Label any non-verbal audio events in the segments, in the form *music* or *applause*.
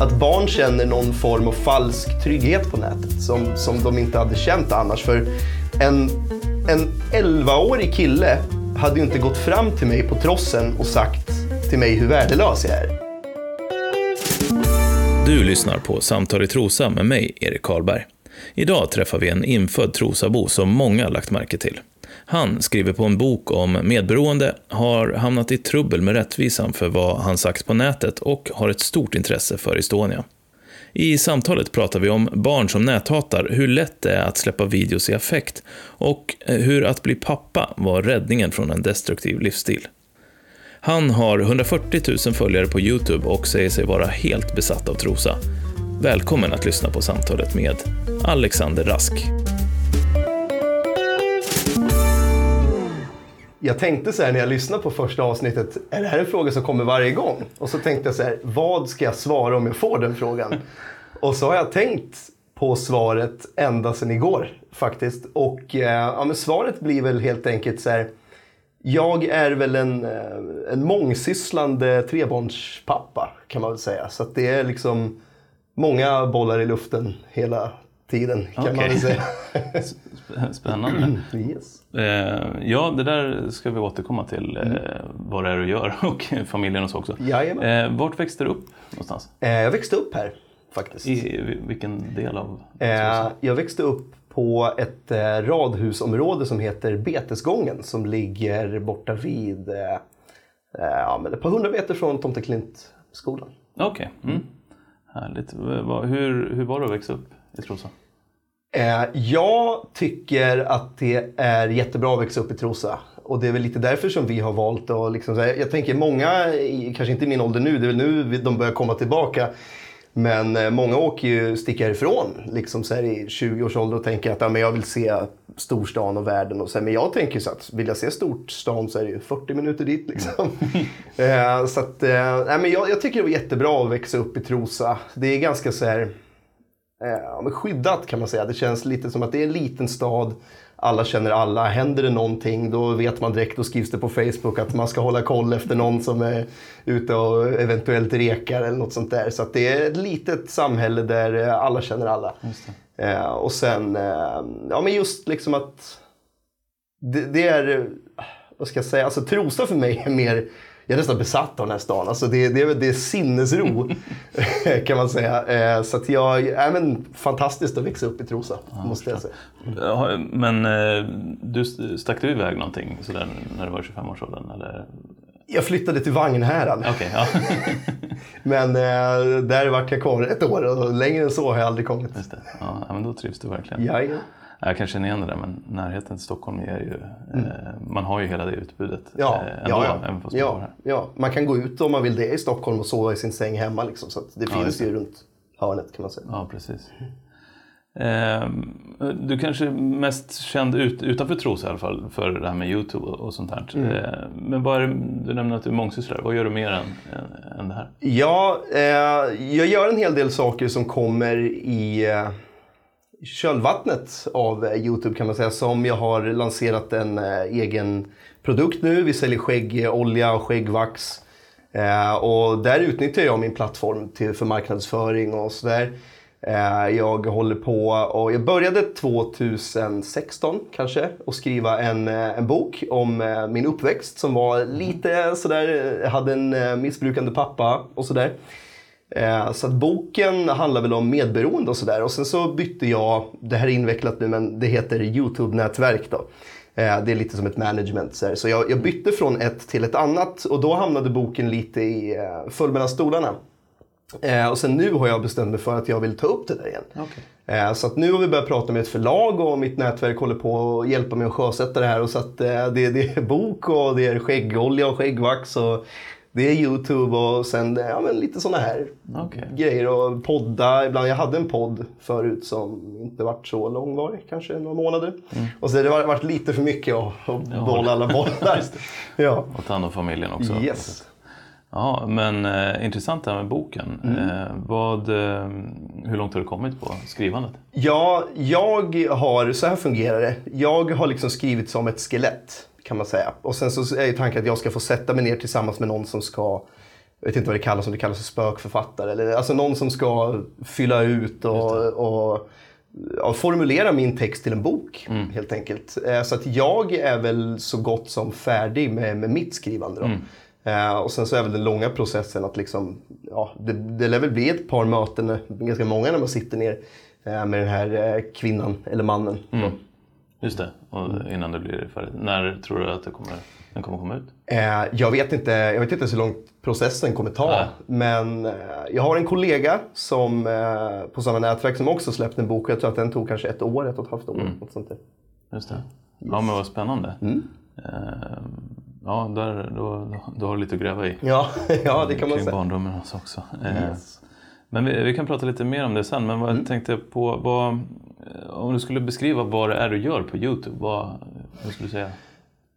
att barn känner någon form av falsk trygghet på nätet som, som de inte hade känt annars. För en, en 11-årig kille hade ju inte gått fram till mig på trossen och sagt till mig hur värdelös jag är. Du lyssnar på Samtal i Trosa med mig, Erik Karlberg. Idag träffar vi en infödd Trosabo som många lagt märke till. Han skriver på en bok om medberoende, har hamnat i trubbel med rättvisan för vad han sagt på nätet och har ett stort intresse för Estonia. I samtalet pratar vi om barn som näthatar, hur lätt det är att släppa videos i affekt och hur att bli pappa var räddningen från en destruktiv livsstil. Han har 140 000 följare på Youtube och säger sig vara helt besatt av Trosa. Välkommen att lyssna på samtalet med Alexander Rask. Jag tänkte så här när jag lyssnade på första avsnittet, är det här en fråga som kommer varje gång? Och så tänkte jag så här, vad ska jag svara om jag får den frågan? Och så har jag tänkt på svaret ända sedan igår faktiskt. Och eh, ja, men svaret blir väl helt enkelt så här, jag är väl en, eh, en mångsysslande trebarnspappa kan man väl säga. Så det är liksom många bollar i luften hela tiden kan Okej. man väl säga. *laughs* Spännande. *clears throat* yes. Eh, ja, det där ska vi återkomma till, eh, vad det är du gör *laughs* och familjen och så också. Jajamän. Eh, vart växte du upp någonstans? Eh, jag växte upp här faktiskt. I vilken del av Eh, jag växte upp på ett eh, radhusområde som heter Betesgången som ligger borta vid eh, eh, ja, men ett par hundra meter från Tomteklintskolan. Okej. Mm. Härligt. Hur, hur var det att växa upp i Trosa? Eh, jag tycker att det är jättebra att växa upp i Trosa. Och det är väl lite därför som vi har valt att liksom, jag tänker många, kanske inte i min ålder nu, det är väl nu de börjar komma tillbaka. Men eh, många åker ju, sticker ifrån liksom så här, i 20-årsåldern och tänker att ja, men jag vill se storstan och världen. Och så här, men jag tänker så att vill jag se storstan så är det ju 40 minuter dit. Liksom. eh, så att, nej, men jag, jag tycker det var jättebra att växa upp i Trosa. Det är ganska så här, eh, skyddat kan man säga. Det känns lite som att det är en liten stad. Alla känner alla. Händer det någonting då vet man direkt, då skrivs det på Facebook att man ska hålla koll efter någon som är ute och eventuellt rekar eller något sånt där. Så det är ett litet samhälle där eh, alla känner alla. Eh, och sen, eh, ja men just liksom att det, det är, eh, vad ska jag säga, alltså Trosa för mig är mer, jag är nästan besatt av den här stan. Alltså det, det, det är sinnesro *laughs* kan man säga. Eh, så att jag, ja, men fantastiskt att växa upp i Trosa, måste jag säga. Ja, Men eh, du stack du iväg någonting sådär när du var 25-årsåldern? Eller? Jag flyttade till Vagnhärad, Okej, ja. *laughs* men eh, där vart jag kvar ett år och längre än så har jag aldrig kommit. Just det. Ja, ja, men då trivs du verkligen. Ja, ja. Jag kan känna igen det där, men närheten till Stockholm är ju... Eh, man har ju hela det utbudet Mm. Ja, eh, ändå, ja, ja. även fast man ja, här. ja, man kan gå ut om man vill det i Stockholm och sova i sin säng hemma. Liksom, så det Ja, finns ju runt hörnet kan man säga. Ja, precis. Eh, du kanske är mest känd ut, utanför Trosa i alla fall för det här med Youtube och, sånt här. Mm. Eh, men vad är det, du nämner att du är mångsysslare. Vad gör du mer än, än, än det här? Ja, eh, jag gör en hel del saker som kommer i eh, kölvattnet av eh, Youtube kan man säga. Som jag har lanserat en eh, egen produkt nu. Vi säljer skäggolja och skäggvax. Eh, och där utnyttjar jag min plattform till, för marknadsföring och sådär. Jag håller på och jag började 2016 kanske och skriva en, en bok om min uppväxt som var lite sådär, jag hade en missbrukande pappa och sådär. Eh, Så att boken handlar väl om medberoende och sådär. Och sen så bytte jag, det här är invecklat nu men det heter YouTube-nätverk då. Eh, Det är lite som ett management. Så, så jag, jag bytte från ett till ett annat och då hamnade boken lite i, eh, föll mellan stolarna. Och sen nu har jag bestämt mig för att jag vill ta upp det där igen. Eh, så att nu har vi börjat prata med ett förlag och mitt nätverk håller på att hjälpa mig att sjösätta det här. Och så att, det, det är bok och det är skäggolja och skäggvax. Och det är Youtube och sen ja, men lite sådana här Okej. grejer. Och podda. Ibland, jag hade en podd förut som inte varit så långvarig, kanske några månader. Och så det har varit lite för mycket att, att bolla alla bollar. *laughs* ja. Och ta hand om familjen också. Yes. Ja, men eh, intressant det här med boken. Mm. Eh, vad, eh, hur långt har du kommit på skrivandet? Ja, jag har, så här fungerar det. Jag har liksom skrivit som ett skelett kan man säga. Och sen så är ju tanken att jag ska få sätta mig ner tillsammans med någon som ska jag vet inte vad det kallas, om det kallas för spökförfattare. Eller, alltså någon som ska fylla ut och, och ja, formulera min text till en bok Mm. helt enkelt. Eh, Så att jag är väl så gott som färdig med, med mitt skrivande. Då. Mm. Eh, och sen så är väl den långa processen att liksom, ja, det, det lär väl bli ett par möten, eh, ganska många när man sitter ner med den här kvinnan eller mannen. Mm. Just det, och innan det blir färdigt. När tror du att det kommer, den kommer komma ut? Eh, jag, vet inte, jag vet inte så långt processen kommer ta. Nej. Men eh, jag har en kollega som, eh, på samma nätverk som också släppt en bok. Jag tror att den tog kanske ett år, ett och ett halvt år. Något sånt där. Just det. Ja men vad spännande. Mm. Eh, ja, där, då, då, då har du lite att gräva i. Ja, *laughs* ja, det kan man Kring säga. barndomen och så också. Eh, Men vi, vi kan prata lite mer om det sen. Men vad Mm. jag tänkte på, vad, Eh, om du skulle beskriva vad det är du gör på Youtube, vad, vad skulle du säga?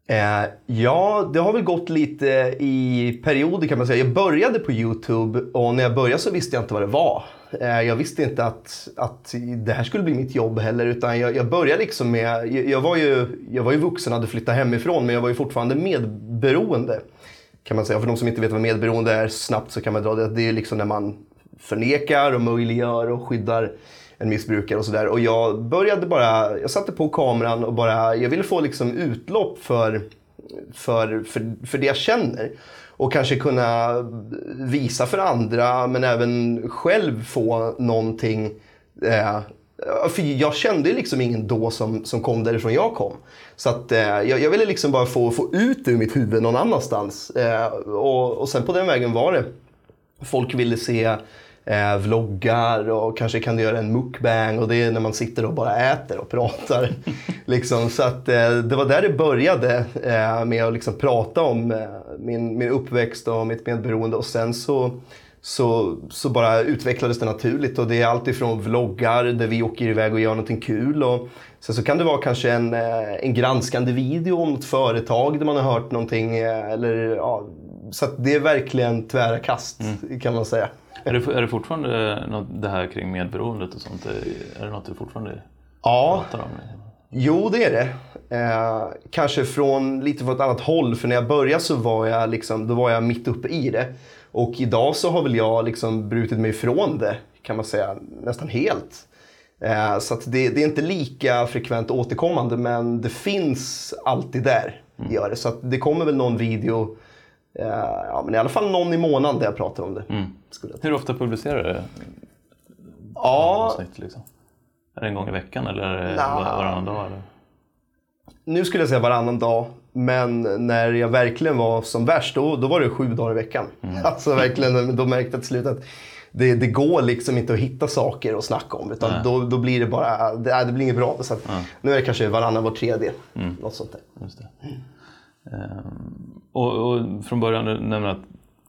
Eh, ja, det har väl gått lite i perioder kan man säga. Jag började på Youtube och när jag började så visste jag inte vad det var. Eh, jag visste inte att, att det här skulle bli mitt jobb heller. Utan jag, jag började liksom med, jag, jag, var ju, jag var ju vuxen och hade flyttat hemifrån men jag var ju fortfarande medberoende. Kan man säga. För de som inte vet vad medberoende är snabbt så kan man dra det. Det är liksom när man förnekar och möjliggör och skyddar en missbrukare och sådär. Och jag började bara, jag satte på kameran och bara, jag ville få liksom utlopp för, för, för, för det jag känner. Och kanske kunna visa för andra men även själv få någonting. Eh, för jag kände liksom ingen då som, som kom därifrån jag kom. Så att, eh, jag, jag ville liksom bara få, få ut det ur mitt huvud någon annanstans. Eh, och, och sen på den vägen var det. Folk ville se eh, vloggar och kanske kan du göra en mukbang och det är när man sitter och bara äter och pratar. *laughs* liksom, så att, eh, det var där det började eh, med att liksom prata om eh, min, min uppväxt och mitt medberoende och sen så så, så bara utvecklades det naturligt och det är allt ifrån vloggar där vi åker iväg och gör någonting kul och sen så kan det vara kanske en, eh, en granskande video om något företag där man har hört någonting eh, eller ja, så det är verkligen tvära kast kan man säga. Är det, är det fortfarande något, det här kring medberoendet och sånt? Är det något du fortfarande Ja, pratar om? Jo, det är det. Eh, kanske från lite från ett annat håll. För när jag började så var jag, liksom, då var jag mitt uppe i det. Och idag så har väl jag liksom brutit mig ifrån det, kan man säga, nästan helt. Eh, så det, det är inte lika frekvent återkommande, men det finns alltid där. Gör det. Så det kommer väl någon video, ja, men i alla fall någon i månaden där jag pratar om det. Skulle jag Hur ofta publicerar du Ja, avsnitt? Liksom? Är det en gång i veckan eller var- varannan dag? Eller? nu skulle jag säga varannan dag. Men när jag verkligen var som värst, då, då var det sju dagar i veckan. *laughs* Alltså verkligen, då märkte jag till slut att det, det går liksom inte att hitta saker att snacka om. Utan då, då blir det bara, det, det blir inget bra. Så att, Nu är det kanske varannan, var tredje. Något sånt där. Ehm, och, och från början, du nämnde att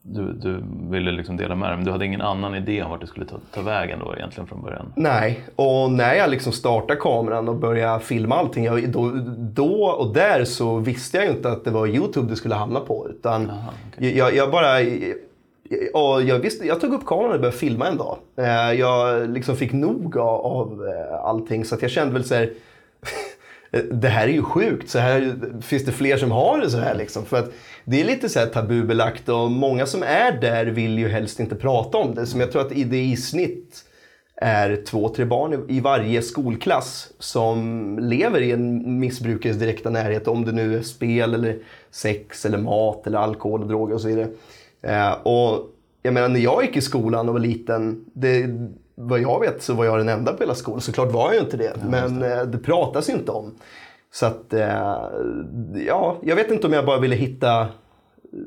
du, du ville liksom dela med dig, men du hade ingen annan idé om vart du skulle ta, ta vägen då egentligen från början? Nej, och när jag liksom startade kameran och började filma allting, jag, då, då och där så visste jag ju inte att det var Youtube det skulle hamna på. Utan jag, jag bara... Och jag, visste, jag tog upp kameran och började filma en dag. Eh, Jag liksom fick nog av, av eh, allting så att jag kände väl så här... Eh, det här är ju sjukt, så här finns det fler som har det så här liksom. För att det är lite så här tabubelagt och många som är där vill ju helst inte prata om det. Som jag tror att det i snitt är två, tre barn i- varje skolklass som lever i en missbrukares direkta närhet. Om det nu är spel, eller sex, eller mat, eller alkohol och droger och så vidare. Eh, och jag menar när jag gick i skolan och var liten, det, vad jag vet så var jag den enda på hela skolan. Såklart var jag ju inte det, men eh, det pratas inte om. Så att, eh, ja, jag vet inte om jag bara ville hitta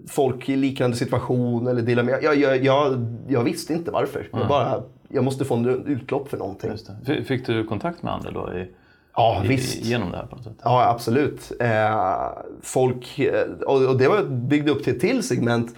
folk i liknande situation eller dela med. Jag, jag, jag, jag visste inte varför. Jag, bara, jag måste få en utlopp för någonting. Det. Fick du kontakt med andra då i, Ja, i, visst. genom det här på något sätt? Ja, absolut. Eh, folk, och, och det var byggde upp till ett till segment.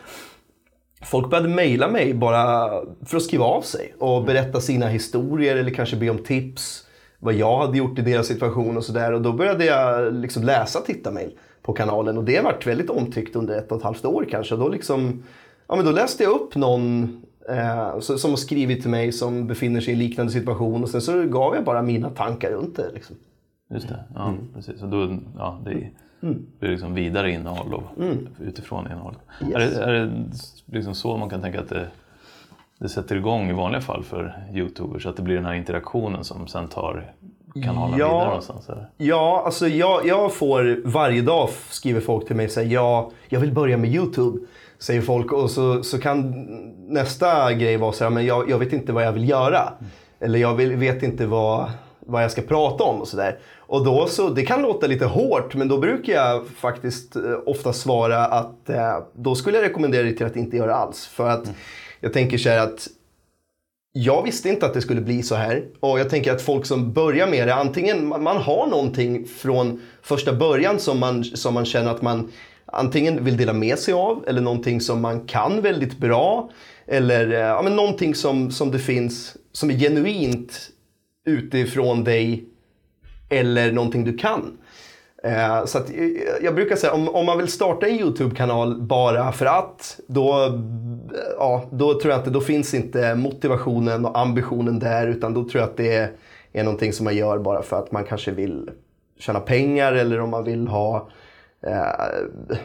Folk började mejla mig bara för att skriva av sig och berätta sina historier eller kanske be om tips. Vad jag hade gjort i deras situation och sådär. Och då började jag liksom läsa tittarmail på kanalen och det har varit väldigt omtyckt under ett och ett halvt år kanske. Och då, liksom, ja, men då läste jag upp någon eh, som har skrivit till mig som befinner sig i en liknande situation och sen så gav jag bara mina tankar runt det. Liksom. Just det, ja precis. Och då, ja, det, blir liksom vidare innehåll och utifrån innehåll. Är, det, är det liksom så man kan tänka att det, det sätter igång i vanliga fall för Youtubers? Att det blir den här interaktionen som sen tar kanalen Ja. vidare någonstans? Eller? Ja, alltså jag, jag får varje dag skriver folk till mig och säger ja, jag vill börja med YouTube. Säger folk och så, så kan nästa grej vara så här, men jag, jag vet inte vad jag vill göra. Eller jag vill, vet inte vad, vad jag ska prata om och sådär. Och då så, det kan låta lite hårt men då brukar jag faktiskt eh, ofta svara att eh, då skulle jag rekommendera dig till att inte göra alls. För att jag tänker så här att jag visste inte att det skulle bli så här. Och jag tänker att folk som börjar med det, antingen man, man har någonting från första början som man, som man känner att man antingen vill dela med sig av eller någonting som man kan väldigt bra. Eller eh, ja, men någonting som, som det finns som är genuint utifrån dig eller någonting du kan. Eh, så att, eh, jag brukar säga om, om man vill starta en YouTube-kanal bara för att, då, eh, ja, då tror jag inte, då finns inte motivationen och ambitionen där utan då tror jag att det är, är någonting som man gör bara för att man kanske vill tjäna pengar eller om man vill ha eh,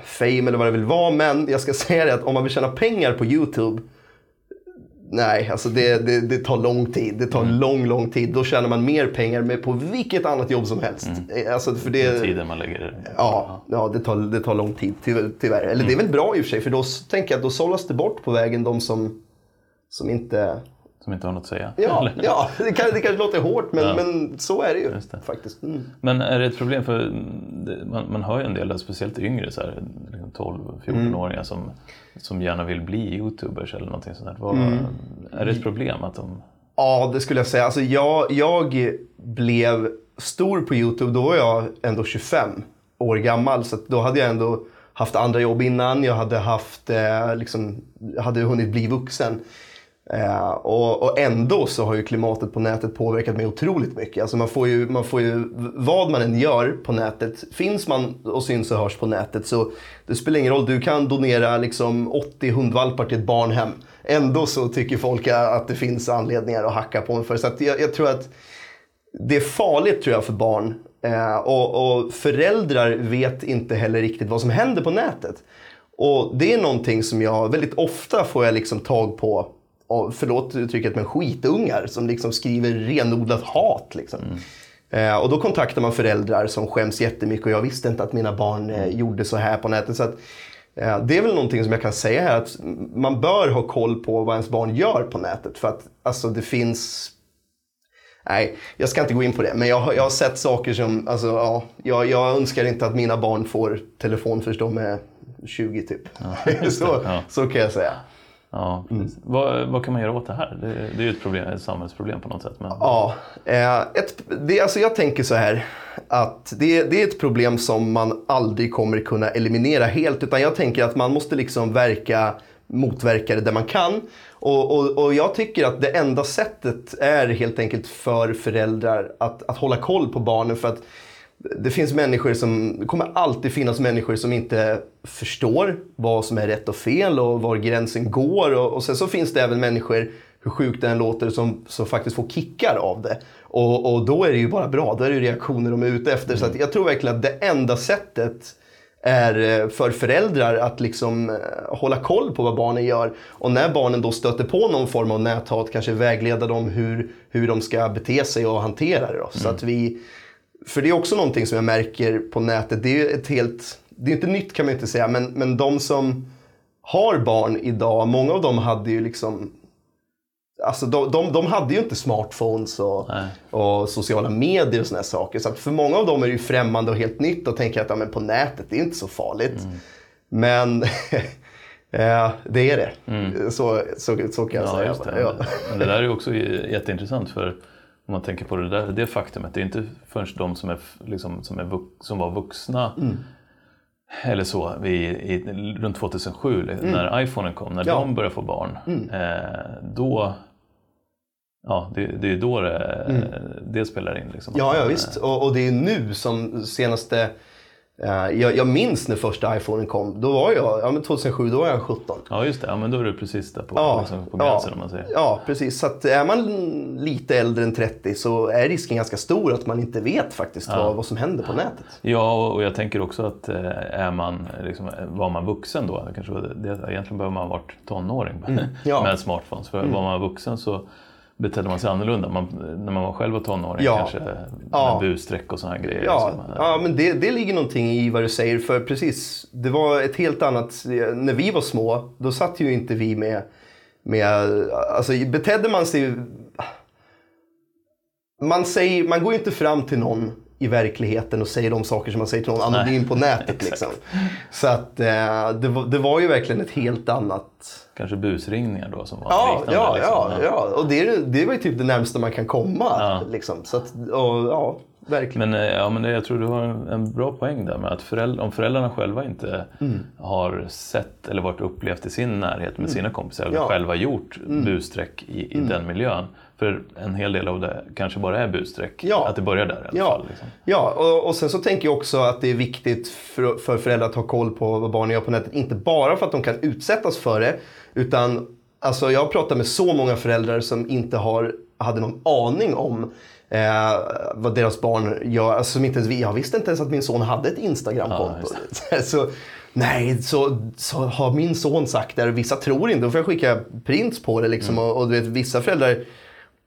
fame eller vad det vill vara. Men jag ska *laughs* säga det att om man vill tjäna pengar på YouTube Nej, alltså det, det, det tar lång tid. Det tar lång, lång tid. Då tjänar man mer pengar med på vilket annat jobb som helst. Eh, Alltså för det, Tiden man lägger Ja, ja det, tar, det tar lång tid ty, tyvärr. Eller det är väl bra i och för sig för då tänker jag att då sållas det bort på vägen de som, som inte... som inte har något att säga? Ja, Eller? ja det, kan, det kanske låter hårt men, Ja. men så är det ju det. faktiskt. Mm. Men är det ett problem för det- man, man hör ju en del, speciellt yngre så här, liksom 12-14-åringar som, som gärna vill bli youtubers eller någonting sånt där. Vad, Är det ett problem att de... Ja, det skulle jag säga. Alltså jag, jag blev stor på YouTube, då var jag ändå 25 år gammal. Så då hade jag ändå haft andra jobb innan. Jag hade, haft, eh, liksom, jag hade hunnit bli vuxen. Eh, och, och ändå så har ju klimatet på nätet påverkat mig otroligt mycket. Alltså man, får ju, man får ju, vad man än gör på nätet, finns man och syns och hörs på nätet så det spelar ingen roll. Du kan donera liksom 80 hundvalpar till ett barnhem. Ändå så tycker folk att det finns anledningar att hacka på en för. Så att jag, jag tror att det är farligt tror jag för barn. Eh, och, och föräldrar vet inte heller riktigt vad som händer på nätet. Och det är någonting som jag väldigt ofta får jag liksom tag på, förlåt uttrycket, men skitungar som liksom skriver renodlat hat. Liksom. Eh, och då kontaktar man föräldrar som skäms jättemycket och jag visste inte att mina barn eh, gjorde så här på nätet. Så att, eh, det är väl någonting som jag kan säga här att man bör ha koll på vad ens barn gör på nätet. För att alltså, det finns Nej, jag ska inte gå in på det. Men jag har, jag har sett saker som, alltså ja, jag, jag önskar inte att mina barn får telefon först de är 20 typ. *laughs* så, ja. så kan jag säga. Ja, precis. vad, vad kan man göra åt det här? Det, det är ju ett, problem, ett samhällsproblem på något sätt. Men... Ja, eh, ett, det, alltså jag tänker så här att det, det är ett problem som man aldrig kommer kunna eliminera helt. Utan jag tänker att man måste liksom verka motverka det där man kan. Och, och, och jag tycker att det enda sättet är helt enkelt för föräldrar att, att hålla koll på barnen. För att det finns människor som, det kommer alltid finnas människor som inte förstår vad som är rätt och fel och var gränsen går. Och, och sen så finns det även människor, hur sjukt det än låter, som, som faktiskt får kickar av det. Och, och då är det ju bara bra, då är det ju reaktioner de är ute efter. Så att jag tror verkligen att det enda sättet är eh, för föräldrar att liksom eh, hålla koll på vad barnen gör. Och när barnen då stöter på någon form av näthat, kanske vägleda dem hur, hur de ska bete sig och hantera det. Då. Så att vi, för det är också någonting som jag märker på nätet. Det är ett helt, det är inte nytt kan man inte säga, men, men de som har barn idag, många av dem hade ju liksom Alltså de, de, de hade ju inte smartphones och, och sociala medier och såna här saker. Så för många av dem är det ju främmande och helt nytt och tänker att ja, men på nätet, det är inte så farligt. Mm. Men ja, *laughs* det är det. Så, så, så kan jag Ja, säga. det. Ja. Det där är ju också jätteintressant för om man tänker på det där, det faktumet, det är inte förrän de som, är, liksom, som, är som var vuxna Mm. eller så, vi, i, runt 2007 när iPhonen kom, när Mm. Ja. Mm. de började få barn, eh, då Ja, det, det är då det, det spelar in. Liksom. Mm. Ja, ja visst. Och, och det är nu som senaste jag, jag minns när första iPhonen kom. Då var jag, ja men 2007, då var jag 17. Ja, just det. Ja, men då är du precis där på, Ja, liksom, på ja. gränsen om man säger. Ja, precis. Så att är man lite äldre än 30 så är risken ganska stor att man inte vet faktiskt vad, vad som händer på nätet. Ja, och jag tänker också att eh, är man, liksom, var man vuxen då, kanske, det, egentligen behöver man ha varit tonåring Mm, ja. *laughs* med smartphones. För var man vuxen så betedde man sig annorlunda. Man, när man var själv var tonåring Ja. kanske Ja. busstreck och här grejer. Ja, liksom. ja men det, det ligger någonting i vad du säger. För precis, det var ett helt annat... När vi var små, då satt ju inte vi med... med alltså betedde man sig... Man, säger, man går ju inte fram till någon i verkligheten och säger de saker som man säger till någon anonym på nätet. Liksom. Så att eh, det, var, det var ju verkligen ett helt annat... Kanske busringningar då som var Ja, liknande. ja, liksom. ja, ja. Och det, är- det var ju typ det närmaste man kan komma. Ja. Liksom. Så att, och, ja, verkligen. Men, eh, ja, men jag tror du har en, en bra poäng där med att föräldrar, om föräldrarna själva inte Mm. har sett eller varit upplevt i sin närhet med sina kompisar eller Ja. Mm. själva gjort busstreck i, i den miljön. För en hel del av det kanske bara är busstreck. Ja. Att det börjar där i alla Ja, fall. Liksom. ja och, och sen så tänker jag också att det är viktigt för, för föräldrar att ha koll på vad barnen gör på nätet. Inte bara för att de kan utsättas för det. Utan alltså, jag har pratat med så många föräldrar som inte har, hade någon aning om eh, vad deras barn gör. Alltså, som inte ens, jag visste inte ens att min son hade ett Instagramkonto. *laughs* så, nej, så, så har min son sagt det. Vissa tror inte. Då får jag skicka prints på det. Liksom, och, och du vet, vissa föräldrar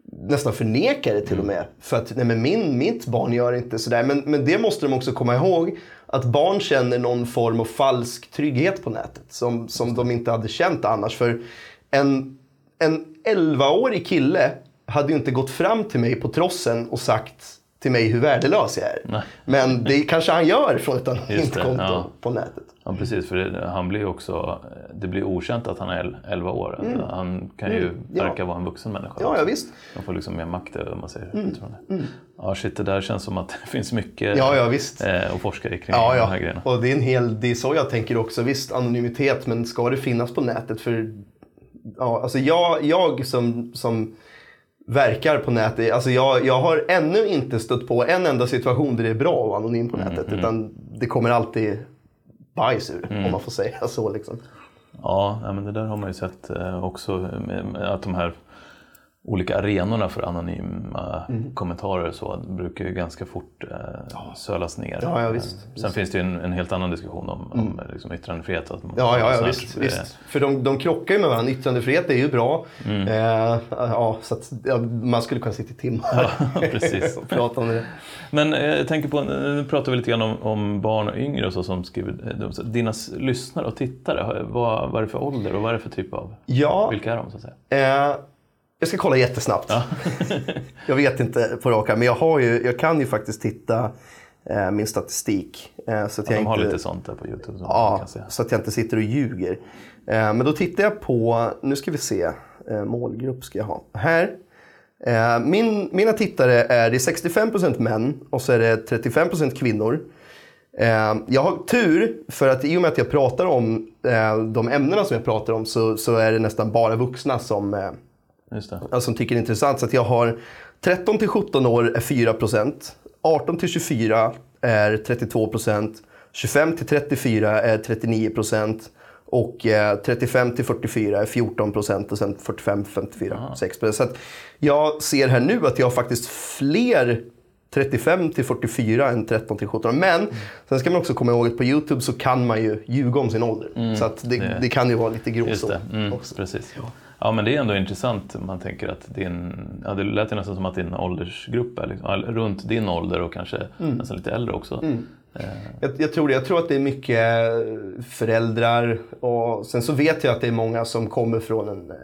nästan förnekar det till och med. För att nej, men min, mitt barn gör inte sådär. Men, men det måste de också komma ihåg. Att barn känner någon form av falsk trygghet på nätet. Som, som de inte hade känt annars. För en, en 11-årig kille hade ju inte gått fram till mig på trossen och sagt till mig hur värdelös jag är. Nej. Men det kanske han gör från ett anonymt konto ja. på nätet. Ja, precis. För det, han blir också, det blir okänt att han är 11 år. Han kan ju Mm, ja. verka vara en vuxen människa. Ja, ja visst. Man får liksom mer makt över vad man säger. utifrån det. Ja, shit, det där känns som att det *laughs* finns mycket Ja, ja, visst. eh, att forska i kring Ja, de ja. här grejerna. Och det är, en hel, det är så jag tänker också. Visst, anonymitet, men ska det finnas på nätet? För ja, alltså jag, jag som, som verkar på nätet, alltså jag, jag har ännu inte stött på en enda situation där det är bra att vara anonym på nätet. Utan det kommer alltid bajs ur, om man får säga så. Liksom. Ja, men det där har man ju sett eh, också. Att de här olika arenorna för anonyma Mm. kommentarer och så brukar ju ganska fort eh, sölas ner. Ja, ja, visst, Sen finns det ju en, en helt annan diskussion om, om liksom, yttrandefrihet. Att, Ja, ja, ja sånt, visst, eh, visst. För de, de krockar ju med varandra. Yttrandefrihet är ju bra. Eh, ja, så att, ja, man skulle kunna sitta i timmar *laughs* *laughs* och prata om det. Men eh, jag tänker på, nu pratar vi lite grann om, om barn och yngre och så som skriver. eh, de- så Dina lyssnare och tittare, vad, vad är det för ålder och vad är det för typ av, Ja, vilka är de så att säga? Eh, jag ska kolla jättesnabbt. *laughs* jag vet inte på rak men jag, har ju, jag kan ju faktiskt titta eh, min statistik. Eh, så att Ja, jag de har inte, lite sånt där på Youtube som Ja, så att jag inte sitter och ljuger. Eh, men då tittar jag på, nu ska vi se, eh, målgrupp ska jag ha. Här. Eh, min, mina tittare är, det är 65% män och så är det 35% kvinnor. Eh, jag har tur för att i och med att jag pratar om de ämnena som jag pratar om så, så är det nästan bara vuxna som, Just det. ja, som tycker det är intressant. Så att jag har 13 till 17 år är 4% 18 till 24 är 32% 25 till 34 är 39% och eh, 35 till 44 är 14% och sen 45 54 6 Så att jag ser här nu att jag har faktiskt fler 35 till 44 än 13 till 17. Men sen ska man också komma ihåg att på Youtube så kan man ju ljuga om sin ålder. så att det, det- kan ju vara lite det, mm, också. precis. Ja. Men det är ändå intressant. Man tänker att din, ja, det lät ju nästan som att din åldersgrupp är liksom, ja, runt din ålder och kanske Mm. nästan lite äldre också. Eh, Jag, jag, tror det. jag tror att det är mycket föräldrar och sen så vet jag att det är många som kommer från en, eh,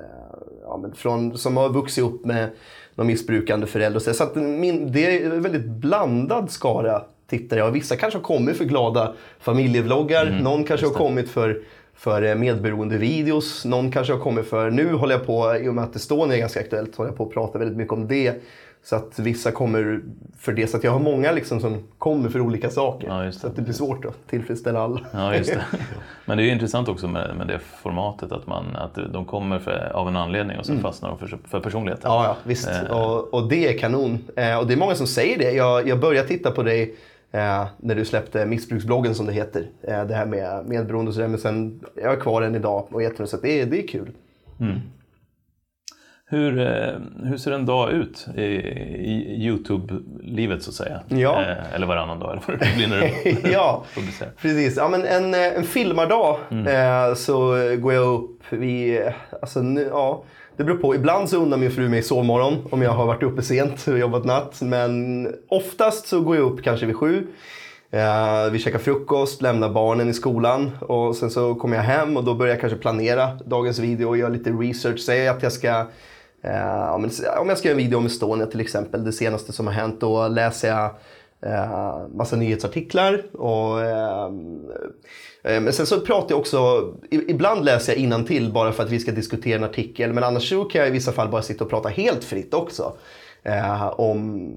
ja, men från, som har vuxit upp med någon missbrukande förälder. Så så att min, det är en väldigt blandad skara tittare. Vissa kanske har kommit för glada familjevloggar. någon kanske har kommit för för eh, medberoende videos. Någon kanske har kommit för, nu håller jag på, i och med att Estonia är ganska aktuellt, håller jag på att prata väldigt mycket om det. Så att vissa kommer för det. Så att jag har många liksom som kommer för olika saker. Ja, det. så att det blir svårt att tillfredsställa alla. Ja, just det. *laughs* Men det är ju intressant också med, med det formatet att, man, att de kommer för, av en anledning och sen fastnar de för, för personligheten. Mm. Ja, ja visst. Eh. Och, och det är kanon. Eh, och det är många som säger det. Jag, jag började titta på dig Eh, när du släppte missbruksbloggen som det heter. Eh, det här med medberoende och sådär. Men sen, jag är kvar än idag och jätteroligt. Så det, det är kul. Hur, eh, hur ser en dag ut i, i Youtube-livet så att säga? Ja. Eh, eller varannan dag eller vad det blir när du *laughs* ja, precis. Ja, men en, en filmardag eh, så går jag upp vid... Alltså, nu, ja, det beror på. Ibland så undrar min fru mig sovmorgon om jag har varit uppe sent och jobbat natt. Men oftast så går jag upp kanske vid sju. Eh, vi käkar frukost, lämnar barnen i skolan och sen så kommer jag hem och då börjar jag kanske planera dagens video och göra lite research. Säger att jag ska Eh, om jag ska göra en video om Estonia till exempel, det senaste som har hänt, då läser jag eh, massa nyhetsartiklar. Och, eh, eh, men sen så pratar jag också, ibland läser jag innantill bara för att vi ska diskutera en artikel. Men annars så kan jag i vissa fall bara sitta och prata helt fritt också. Eh, om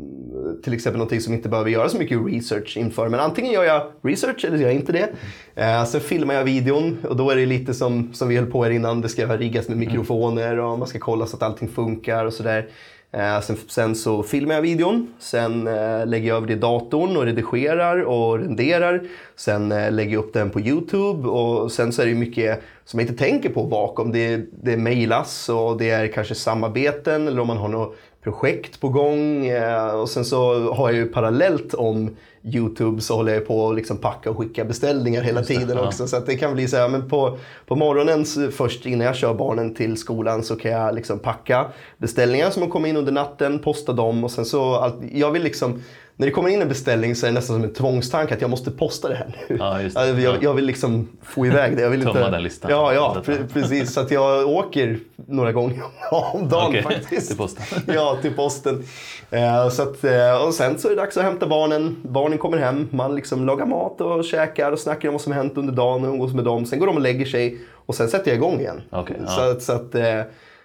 till exempel någonting som inte behöver göra så mycket research inför. Men antingen gör jag research eller så gör jag inte det. Eh, sen filmar jag videon och då är det lite som, som vi höll på här innan. Det ska riggas med mikrofoner och man ska kolla så att allting funkar och sådär. Eh, sen, sen så filmar jag videon, sen eh, lägger jag över det i datorn och redigerar och renderar. Sen eh, lägger jag upp den på Youtube och sen så är det ju mycket som jag inte tänker på bakom. Det, det mejlas och det är kanske samarbeten eller om man har något projekt på gång. Eh, och sen så har jag ju parallellt om Youtube så håller jag på att liksom packa och skicka beställningar hela tiden ja. också. Så att det kan bli så här, men på, på morgonen så först innan jag kör barnen till skolan så kan jag liksom packa beställningar som har kommit in under natten, posta dem och sen så, allt, jag vill liksom när det kommer in en beställning så är det nästan som en tvångstanke att jag måste posta det här nu. Ja, just det. Alltså, jag, jag vill liksom få iväg det. Jag vill *laughs* Tömma inte... den listan. Ja, ja pre- precis. Så att jag åker några gånger om dagen Okej, faktiskt. till posten. *laughs* ja, till posten. Eh, så att, eh, och sen så är det dags att hämta barnen. Barnen kommer hem, man liksom lagar mat och käkar och snackar om vad som hänt under dagen och umgås med dem. Sen går de och lägger sig och sen sätter jag igång igen. Okej, ja. Så, att- så att eh,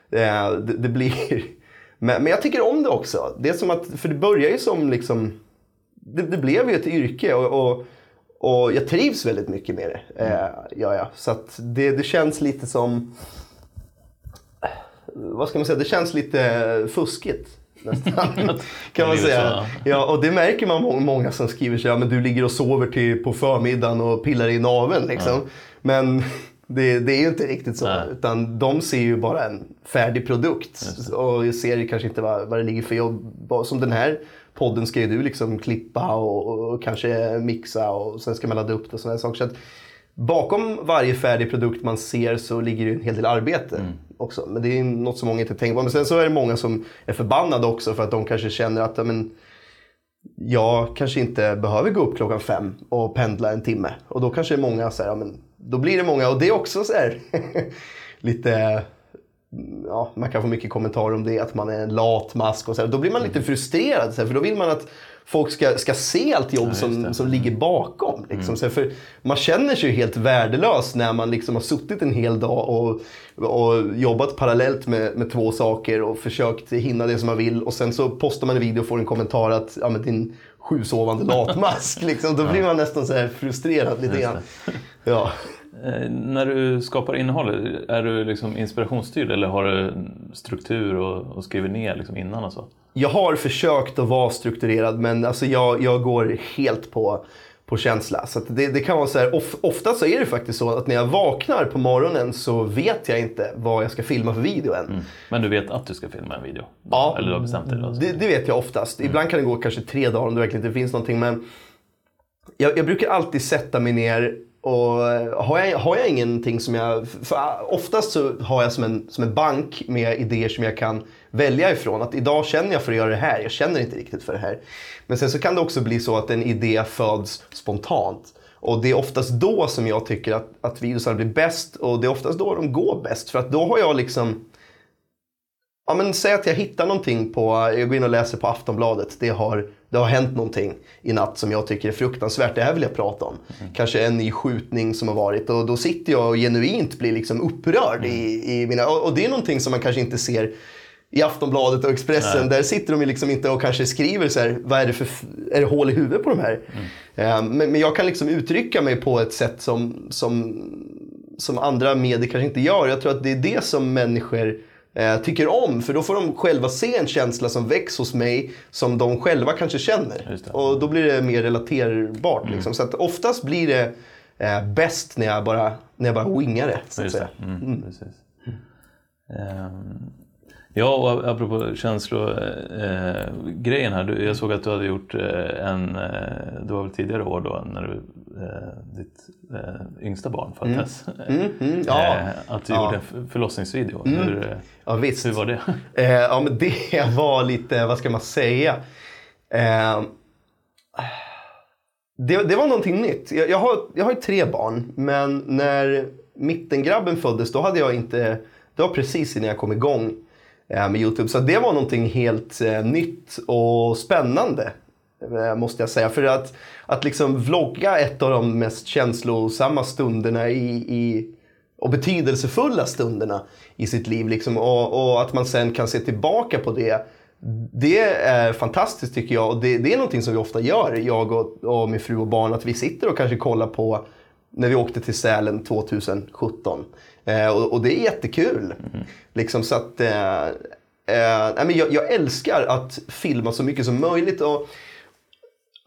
det, det blir... *laughs* Men, men jag tycker om det också. Det är som att, för det börjar ju som liksom... Det, det blev ju ett yrke och, och, och jag trivs väldigt mycket med det. Eh, ja, ja. Så det, det känns lite som... Vad ska man säga? Det känns lite fuskigt. Nästan. *laughs* kan man säga. Ja, och det märker man må- många som skriver så ja, men du ligger och sover till på förmiddagen och pillar i naveln liksom. Men *laughs* det, det är ju inte riktigt så. Nej. Utan de ser ju bara en färdig produkt. Och ser kanske inte vad, vad det ligger för jobb. Som den här podden ska ju du liksom klippa och, och kanske mixa och sen ska man ladda upp det och sådana saker. Så att bakom varje färdig produkt man ser så ligger det en hel del arbete också. Men det är något som många inte tänker på. Men sen så är det många som är förbannade också för att de kanske känner att men, jag kanske inte behöver gå upp klockan fem och pendla en timme. Och då kanske det är många så här, ja, men då blir det många och det är också så här *laughs* lite Ja, man kan få mycket kommentarer om det, att man är en latmask och så här. Då blir man lite frustrerad, så här, för då vill man att folk ska, ska se allt jobb just som, som ligger bakom. Liksom. Så här, för man känner sig ju helt värdelös när man liksom har suttit en hel dag och, och jobbat parallellt med, med två saker och försökt hinna det som man vill. Och sen så postar man en video och får en kommentar att ja, men din sjusovande latmask. *laughs* liksom. Då blir man nästan så här frustrerad lite grann. Ja. Eh, när du skapar innehåll, är du liksom inspirationsstyrd eller har du struktur och, och skriver ner liksom innan och så? Jag har försökt att vara strukturerad men alltså jag, jag går helt på, på känsla. Så det, det kan vara så här, of, ofta så är det faktiskt så att när jag vaknar på morgonen så vet jag inte vad jag ska filma för video än. Men du vet att du ska filma en video? Ja, Eller du har bestämt dig? Det, det vet jag oftast. Ibland kan det gå kanske tre dagar om det verkligen inte finns någonting. Men jag, jag brukar alltid sätta mig ner och eh, har jag, har jag ingenting som jag... För ah, oftast så har jag som en, som en bank med idéer som jag kan välja ifrån. Att idag känner jag för att göra det här, jag känner inte riktigt för det här. Men sen så kan det också bli så att en idé föds spontant. Och det är oftast då som jag tycker att, att videosarna blir bäst och det är oftast då de går bäst. För att då har jag liksom Ja men säg att jag hittar någonting på, jag går in och läser på Aftonbladet. Det har, det har hänt någonting i natt som jag tycker är fruktansvärt. Det här vill jag prata om. Kanske en ny skjutning som har varit. Och då sitter jag och genuint blir liksom upprörd i, i mina... Och, och det är någonting som man kanske inte ser i Aftonbladet och Expressen. Där sitter de liksom inte och kanske skriver så här, vad är det för, är det hål i huvudet på de här? Eh, men, men jag kan liksom uttrycka mig på ett sätt som, som, som andra medier kanske inte gör. Jag tror att det är det som människor eh, tycker om. För då får de själva se en känsla som väcks hos mig som de själva kanske känner. Och då blir det mer relaterbart. Liksom. Så att oftast blir det eh, bäst när jag bara, när jag bara wingar det. Så att säga. det. Mm, Precis. Ja, och apropå känslogrejen här. Du, jag såg att du hade gjort eh, en, eh, det var väl tidigare år då när du, eh, ditt eh, yngsta barn föddes. Mm, mm, ja. Eh, att du Ja. gjorde en förlossningsvideo. Hur, eh, ja, visst. hur var det? *laughs* Eh, ja, men det *laughs* var lite, vad ska man säga? Eh, det, det var någonting nytt. Jag, jag, har, jag har ju tre barn, men när mittengrabben föddes, då hade jag inte... Det var precis innan jag kom igång eh, Eh, med Youtube. Så det var någonting helt eh, nytt och spännande, eh, måste jag säga. För att, att liksom vlogga ett av de mest känslosamma stunderna i, i och betydelsefulla stunderna i sitt liv. Liksom, och, och att man sen kan se tillbaka på det. Det är fantastiskt tycker jag och det, det är någonting som vi ofta gör, jag och, och min fru och barn. Att vi sitter och kanske kollar på när vi åkte till Sälen 2017. Eh, och, och det är jättekul. Liksom, så att, eh, eh, jag, jag älskar att filma så mycket som möjligt. Och,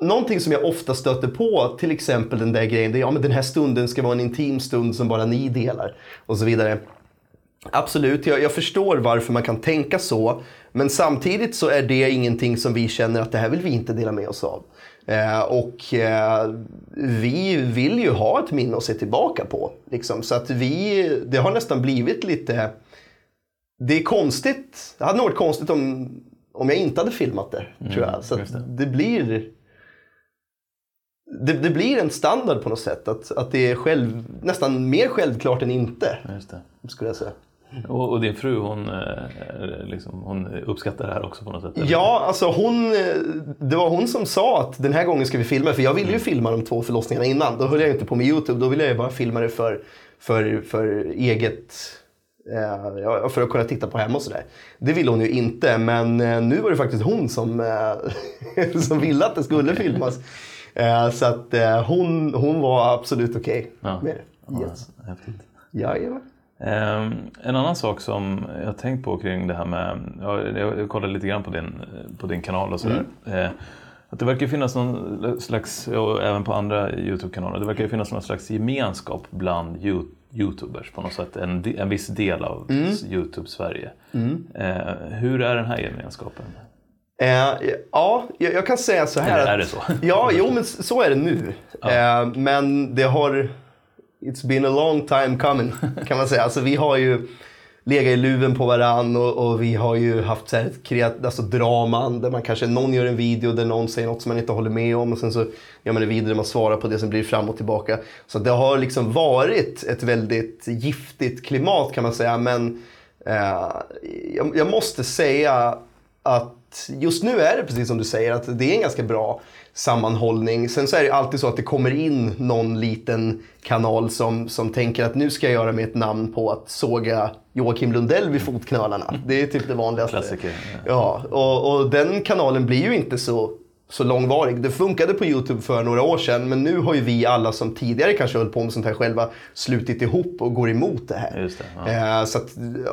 Någonting som jag ofta stöter på, till exempel den där grejen, det är ja, men den här stunden ska vara en intim stund som bara ni delar. Och så vidare. Absolut, jag, jag förstår varför man kan tänka så. Men samtidigt så är det ingenting som vi känner att det här vill vi inte dela med oss av. Eh, och eh, vi vill ju ha ett minne att se tillbaka på. Liksom. Så att vi, det har nästan blivit lite... Det är konstigt. Det hade nog varit konstigt om, om jag inte hade filmat det, tror jag. Så det. det blir... Det, det blir en standard på något sätt. Att, att det är själv, nästan mer självklart än inte, skulle jag säga. Och, och din fru hon, eh, liksom, hon uppskattar det här också på något sätt? eller? Ja, alltså hon, eh, det var hon som sa att den här gången ska vi filma. För jag ville ju filma de två förlossningarna innan. Då höll jag inte på med YouTube. Då ville jag bara filma det för, för, för eget... Eh, för att kunna titta på hemma och sådär. Det ville hon ju inte. Men nu var det faktiskt hon som, *laughs* som ville att det skulle filmas. Så att hon, hon var absolut okej Ja. med det. Yes. Ja, en annan sak som jag tänkt på kring det här med, ja, jag, kollade lite grann på din, på din kanal och sådär. Eh, att det verkar finnas någon slags, och även på andra Youtube-kanaler, det verkar finnas någon slags gemenskap bland you, Youtubers på något sätt. En, en viss del av Youtube-Sverige. Eh, hur är den här gemenskapen? Eh, ja, jag, jag kan säga så här. Eller är det så? Ja, *laughs* jo men så är det nu. Eh, men det har... It's been a long time coming, *laughs* kan man säga. Alltså vi har ju legat i luven på varann och, och vi har ju haft så här ett kreat, alltså draman där man kanske, någon gör en video där någon säger något som man inte håller med om och sen så gör man en video där man svarar på det som blir fram och tillbaka. Så det har liksom varit ett väldigt giftigt klimat kan man säga. Men eh, jag, jag måste säga att just nu är det precis som du säger, att det är en ganska bra sammanhållning. Sen så är det alltid så att det kommer in någon liten kanal som, som tänker att nu ska jag göra mig ett namn på att såga Joakim Lundell vid fotknölarna. Det är typ det vanligaste. Klassiker. Ja, och, och den kanalen blir ju inte så, så långvarig. Det funkade på Youtube för några år sedan, men nu har ju vi alla som tidigare kanske höll på med sånt här själva slutit ihop och går emot det här. Det, ja. Eh, så att,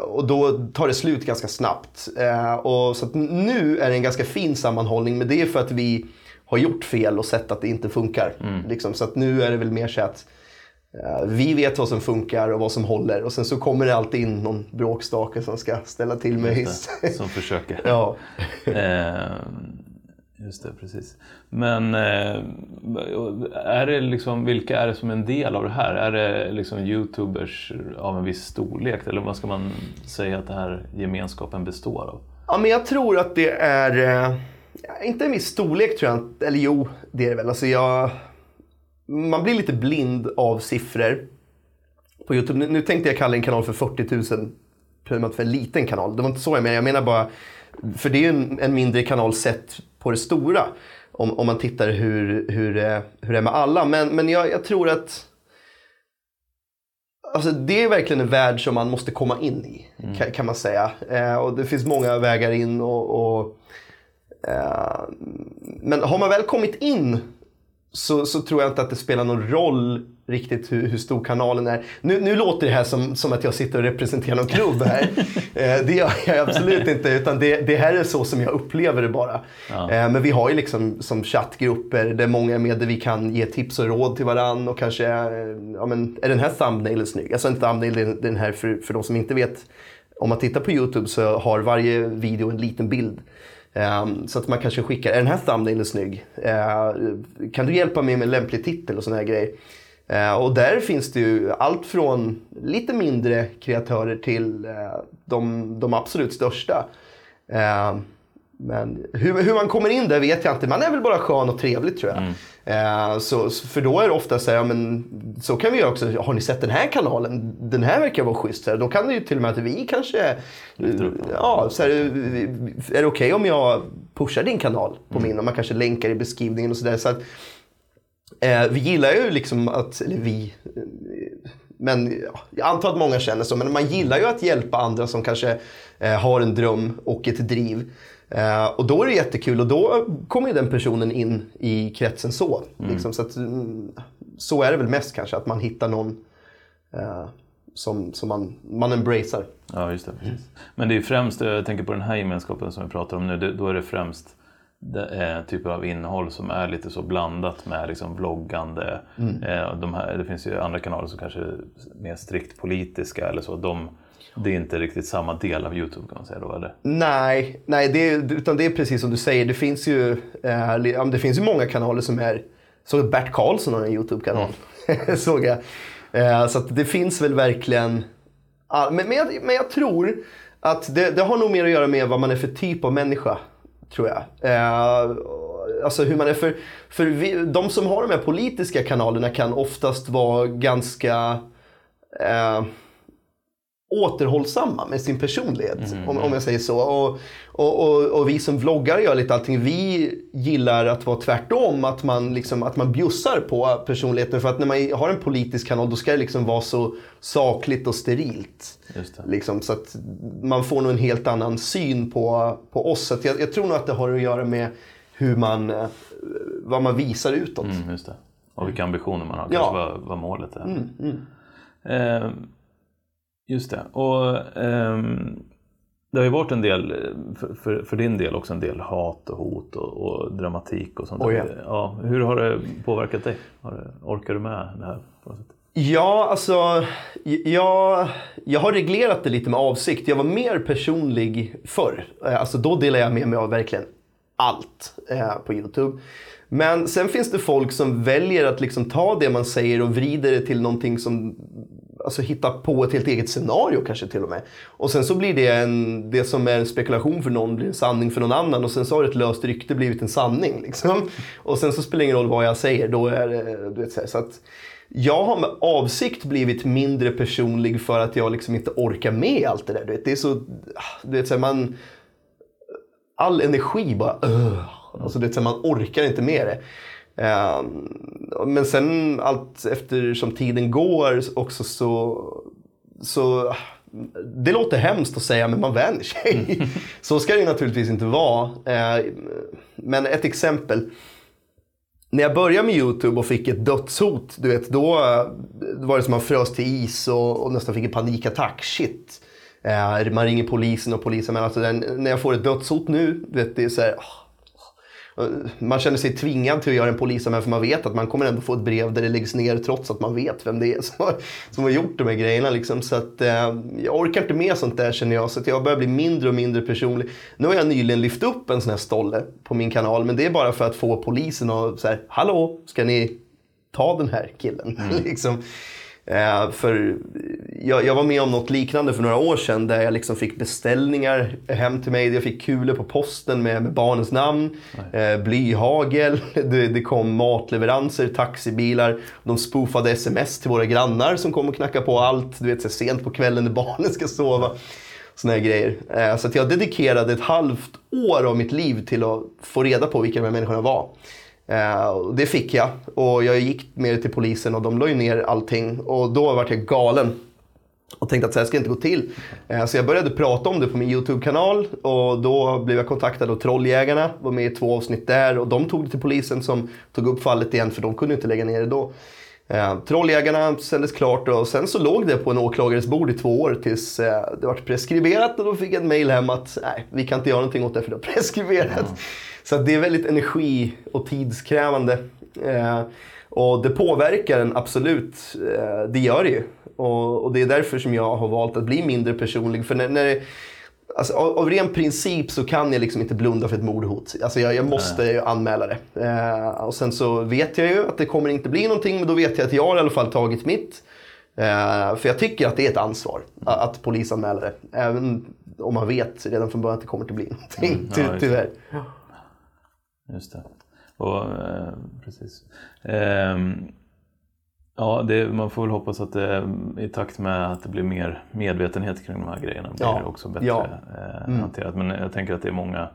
och då tar det slut ganska snabbt. Eh, och så nu är det en ganska fin sammanhållning, men det är för att vi har gjort fel och sett att det inte funkar. Mm. Liksom, så att nu är det väl mer så att eh, vi vet vad som funkar och vad som håller och sen så kommer det alltid in någon bråkstake som ska ställa till med hiss. Som försöker. *laughs* ja. *laughs* Eh, just det, precis. Men eh, är det liksom, vilka är det som en del av det här? Är det liksom Youtubers av en viss storlek? Eller vad ska man säga att den här gemenskapen består av? Ja, men jag tror att det är... Eh, inte en viss storlek tror jag inte. Eller jo, det är det väl. Alltså jag, man blir lite blind av siffror på Youtube. Nu, nu tänkte jag kalla en kanal för 40 000 primat för en liten kanal. Det var inte så jag menade. Jag menar bara, för det är ju en, en mindre kanal sett på det stora. Om, om man tittar hur, hur, hur det är med alla. Men, men jag, jag tror att Alltså det är verkligen en värld som man måste komma in i, kan, kan man säga. Eh, och det finns många vägar in. och, och Men har man väl kommit in så, så tror jag inte att det spelar någon roll riktigt hur, hur stor kanalen är. Nu, nu låter det här som, som att jag sitter och representerar någon klubb här. *laughs* eh, det gör jag absolut inte, utan det, det här är så som jag upplever det bara. Ja. Eh, men vi har ju liksom som chattgrupper där många är med där vi kan ge tips och råd till varandra och kanske, eh, ja men är den här thumbnailen snygg? Alltså en thumbnail är den här för, för de som inte vet. Om man tittar på YouTube så har varje video en liten bild. Um, så att man kanske skickar, är den här thumbnailen snygg? Uh, kan du hjälpa mig med en lämplig titel och sådana här grejer? Ehm, uh, och där finns det ju allt från lite mindre kreatörer till uh, de, de absolut största. Men hur, hur man kommer in där vet jag inte. Man är väl bara skön och trevlig tror jag. Mm. Eh, så, för då är det ofta så här, ja, men så kan vi göra också. Har ni sett den här kanalen? Den här verkar vara schysst. Här, då kan det ju till och med att vi kanske... Ja, så här, är det okej okay om jag pushar din kanal på mm. min? Och man kanske länkar i beskrivningen och sådär. Så att, eh, vi gillar ju liksom att, eller vi, men ja, jag antar att många känner så, men man gillar ju att hjälpa andra som kanske eh, har en dröm och ett driv. Eh, och då är det jättekul och då kommer den personen in i kretsen så. Mm. Liksom, så, att, mm, så är det väl mest kanske, att man hittar någon eh, som, som man, man embracear. Ja, just det. Precis. Men det är främst, jag tänker på den här gemenskapen som vi pratar om nu, det, då är det främst det är typer av innehåll som är lite så blandat med liksom vloggande. Mm. Eh, de här, det finns ju andra kanaler som kanske är mer strikt politiska eller så. De, det är inte riktigt samma del av Youtube kan man säga då eller? Nej, nej det är, utan det är precis som du säger. Det finns ju, eh, det finns ju många kanaler som är... Så Bert Karlsson har en Youtube-kanal. Mm. *laughs* såg jag. Eh, så det finns väl verkligen... Ah, men, men, jag, men jag tror att det, det, har nog mer att göra med vad man är för typ av människa. Tror jag. Eh, alltså hur man är för... För vi, de som har de här politiska kanalerna kan oftast vara ganska... Eh, återhållsamma med sin personlighet. Mm. Om, om jag säger så. Och, och, och, och, vi som vloggar gör lite allting. Vi gillar att vara tvärtom. Att man, liksom, att man bjussar på personligheten. För att när man har en politisk kanal då ska det liksom vara så sakligt och sterilt. Liksom, så att man får nog en helt annan syn på, på oss. Så jag, jag, tror nog att det har att göra med hur man, eh, vad man visar utåt. Mm. Och vilka ambitioner man har. Kanske vad, vad målet är. Mm, mm. Eh, Just det. Och um, det har ju varit en del, för, för, för, din del också en del hat och hot och, och dramatik och sånt. Oh, yeah. ja, hur har det påverkat dig? Har, orkar du med det här? På något sätt? Ja, alltså jag, jag har reglerat det lite med avsikt. Jag var mer personlig förr. Eh, alltså då delade jag med mig av verkligen allt eh, på Youtube. Men sen finns det folk som väljer att liksom ta det man säger och vrider det till någonting som alltså hitta på ett helt eget scenario kanske till och med. Och sen så blir det en, det som är en spekulation för någon blir en sanning för någon annan och sen så har ett löst rykte blivit en sanning. Liksom. Och sen så spelar det ingen roll vad jag säger. Då är det, du vet, så, så att jag har med avsikt blivit mindre personlig för att jag liksom inte orkar med allt det där. Du vet, det är så, du vet, så man, all energi bara, uh, alltså, du vet, så man orkar inte med det. Ehm, men sen allt eftersom tiden går också så, så det låter hemskt att säga men man vänjer sig. *laughs* så ska det naturligtvis inte vara. Ehm, men ett exempel. När jag började med Youtube och fick ett dödshot, du vet, då var det som att man frös till is och, och nästan fick en panikattack. Shit. Ehm, man ringer polisen och polisen, men alltså, när jag får ett dödshot nu, du vet, det är så här, man känner sig tvingad till att göra en polisanmälan för man vet att man kommer ändå få ett brev där det läggs ner trots att man vet vem det är som har, som har gjort de här grejerna. Liksom. Så att, eh, jag orkar inte med sånt där känner jag. Så jag börjar bli mindre och mindre personlig. Nu har jag nyligen lyft upp en sån här stolle på min kanal. Men det är bara för att få polisen att säga Hallå, ska ni ta den här killen? *laughs* Mm. liksom. Eh, för jag, jag, var med om något liknande för några år sedan där jag liksom fick beställningar hem till mig. Jag fick kulor på posten med, med barnens namn, eh, blyhagel, *laughs* det, det, kom matleveranser, taxibilar. De spoofade sms till våra grannar som kom och knackade på allt, du vet så sent på kvällen när barnen ska sova. Såna här grejer. Eh, så jag dedikerade ett halvt år av mitt liv till att få reda på vilka de här människorna var. Eh, det fick jag och jag gick med det till polisen och de la ju ner allting och då vart jag galen. Och tänkte att så här ska inte gå till. Eh, Så jag började prata om det på min YouTube-kanal och då blev jag kontaktad av Trolljägarna. Var med i två avsnitt där och de tog det till polisen som tog upp fallet igen för de kunde inte lägga ner det då. Eh, Trolljägarna sändes klart och sen så låg det på en åklagares bord i två år tills eh, det var preskriberat och då fick jag ett mail hem att nej, vi kan inte göra någonting åt det för det har preskriberat. Så det är väldigt energi och tidskrävande. Eh, och det påverkar en absolut, eh, det gör det ju. Och, och det är därför som jag har valt att bli mindre personlig. För när, när Alltså, av, av ren princip så kan jag liksom inte blunda för ett mordhot. Alltså, jag, jag måste ju anmäla det. Eh, och sen så vet jag ju att det kommer inte bli någonting, men då vet jag att jag har i alla fall tagit mitt. Eh, för jag tycker att det är ett ansvar att, att polisanmäla det. Även om man vet redan från början att det kommer inte bli någonting, Mm, ja, ty, tyvärr. Just det. Och, eh, precis. Ehm, ja, det, man får väl hoppas att det i takt med att det blir mer medvetenhet kring de här grejerna blir Ja, det också bättre ja. eh, Mm. hanterat. Men jag tänker att det är många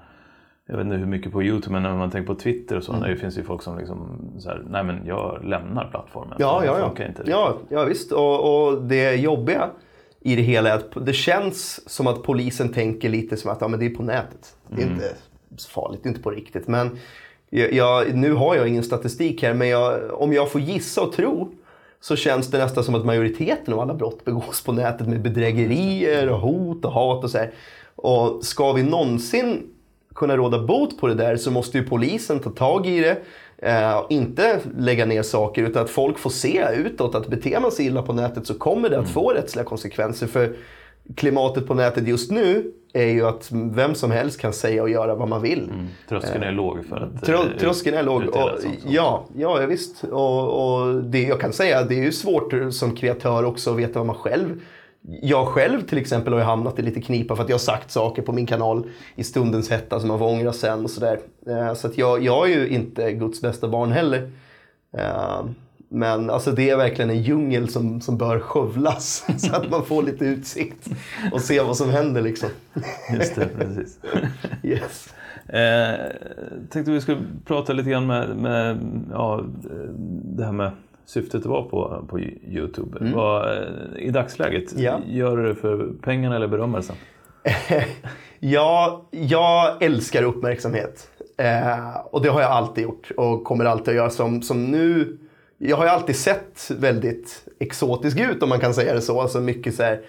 jag vet inte hur mycket på Youtube, men när man tänker på Twitter och så, Mm. det finns ju folk som liksom så här, nej men jag lämnar plattformen. Ja, det ja, ja. inte. ja, ja visst. Och, och det jobbiga i det hela är att det känns som att polisen tänker lite som att ja, men det är på nätet. Det är Mm. inte så farligt, inte på riktigt. Men jag, nu har jag ingen statistik här, men jag, om jag får gissa och tro så känns det nästan som att majoriteten av alla brott begås på nätet med bedrägerier och hot och hat och så här. Och ska vi någonsin kunna råda bot på det där så måste ju polisen ta tag i det. Eh, och inte lägga ner saker utan att folk får se utåt att beter man sig illa på nätet så kommer det att få rättsliga konsekvenser. För klimatet på nätet just nu är ju att vem som helst kan säga och göra vad man vill. Mm. Tröskeln är låg för att Trö, eh, tröskeln är låg. Och, ja, ja, visst. Och, och det, jag kan säga det är ju svårt som kreatör också att veta vad man själv... Jag själv till exempel har hamnat i lite knipa för att jag har sagt saker på min kanal i stundens hetta som man får ångra sen och sådär. Eh, Så att jag, jag är ju inte Guds bästa barn heller. Eh, Men alltså det är verkligen en djungel som, som bör skövlas *laughs* så att man får lite utsikt och se vad som händer liksom. Just det, precis. *laughs* Yes. Eh, tänkte vi skulle prata lite grann med, med ja, det här med syftet vara på, på Youtube. Vad, eh, I dagsläget, Mm. Ja. gör du det för pengarna eller berömmelsen? *laughs* Ja, jag älskar uppmärksamhet. Eh, och det har jag alltid gjort och kommer alltid att göra. Som, som nu, jag har ju alltid sett väldigt exotisk ut om man kan säga det så. Alltså mycket så här,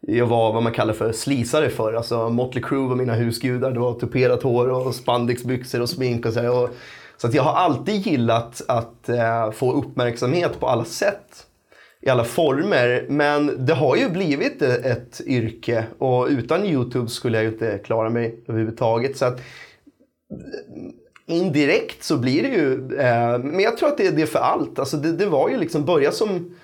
jag var vad man kallar för slisare för. Alltså Motley Crue var mina husgudar. Det var tuperat hår och spandexbyxor och smink och så här. Och, så att jag har alltid gillat att eh, få uppmärksamhet på alla sätt i alla former. Men det har ju blivit ett, ett yrke och utan Youtube skulle jag ju inte klara mig överhuvudtaget. Så att, indirekt så blir det ju, eh, men jag tror att det är det för allt. Alltså det, det var ju liksom börja som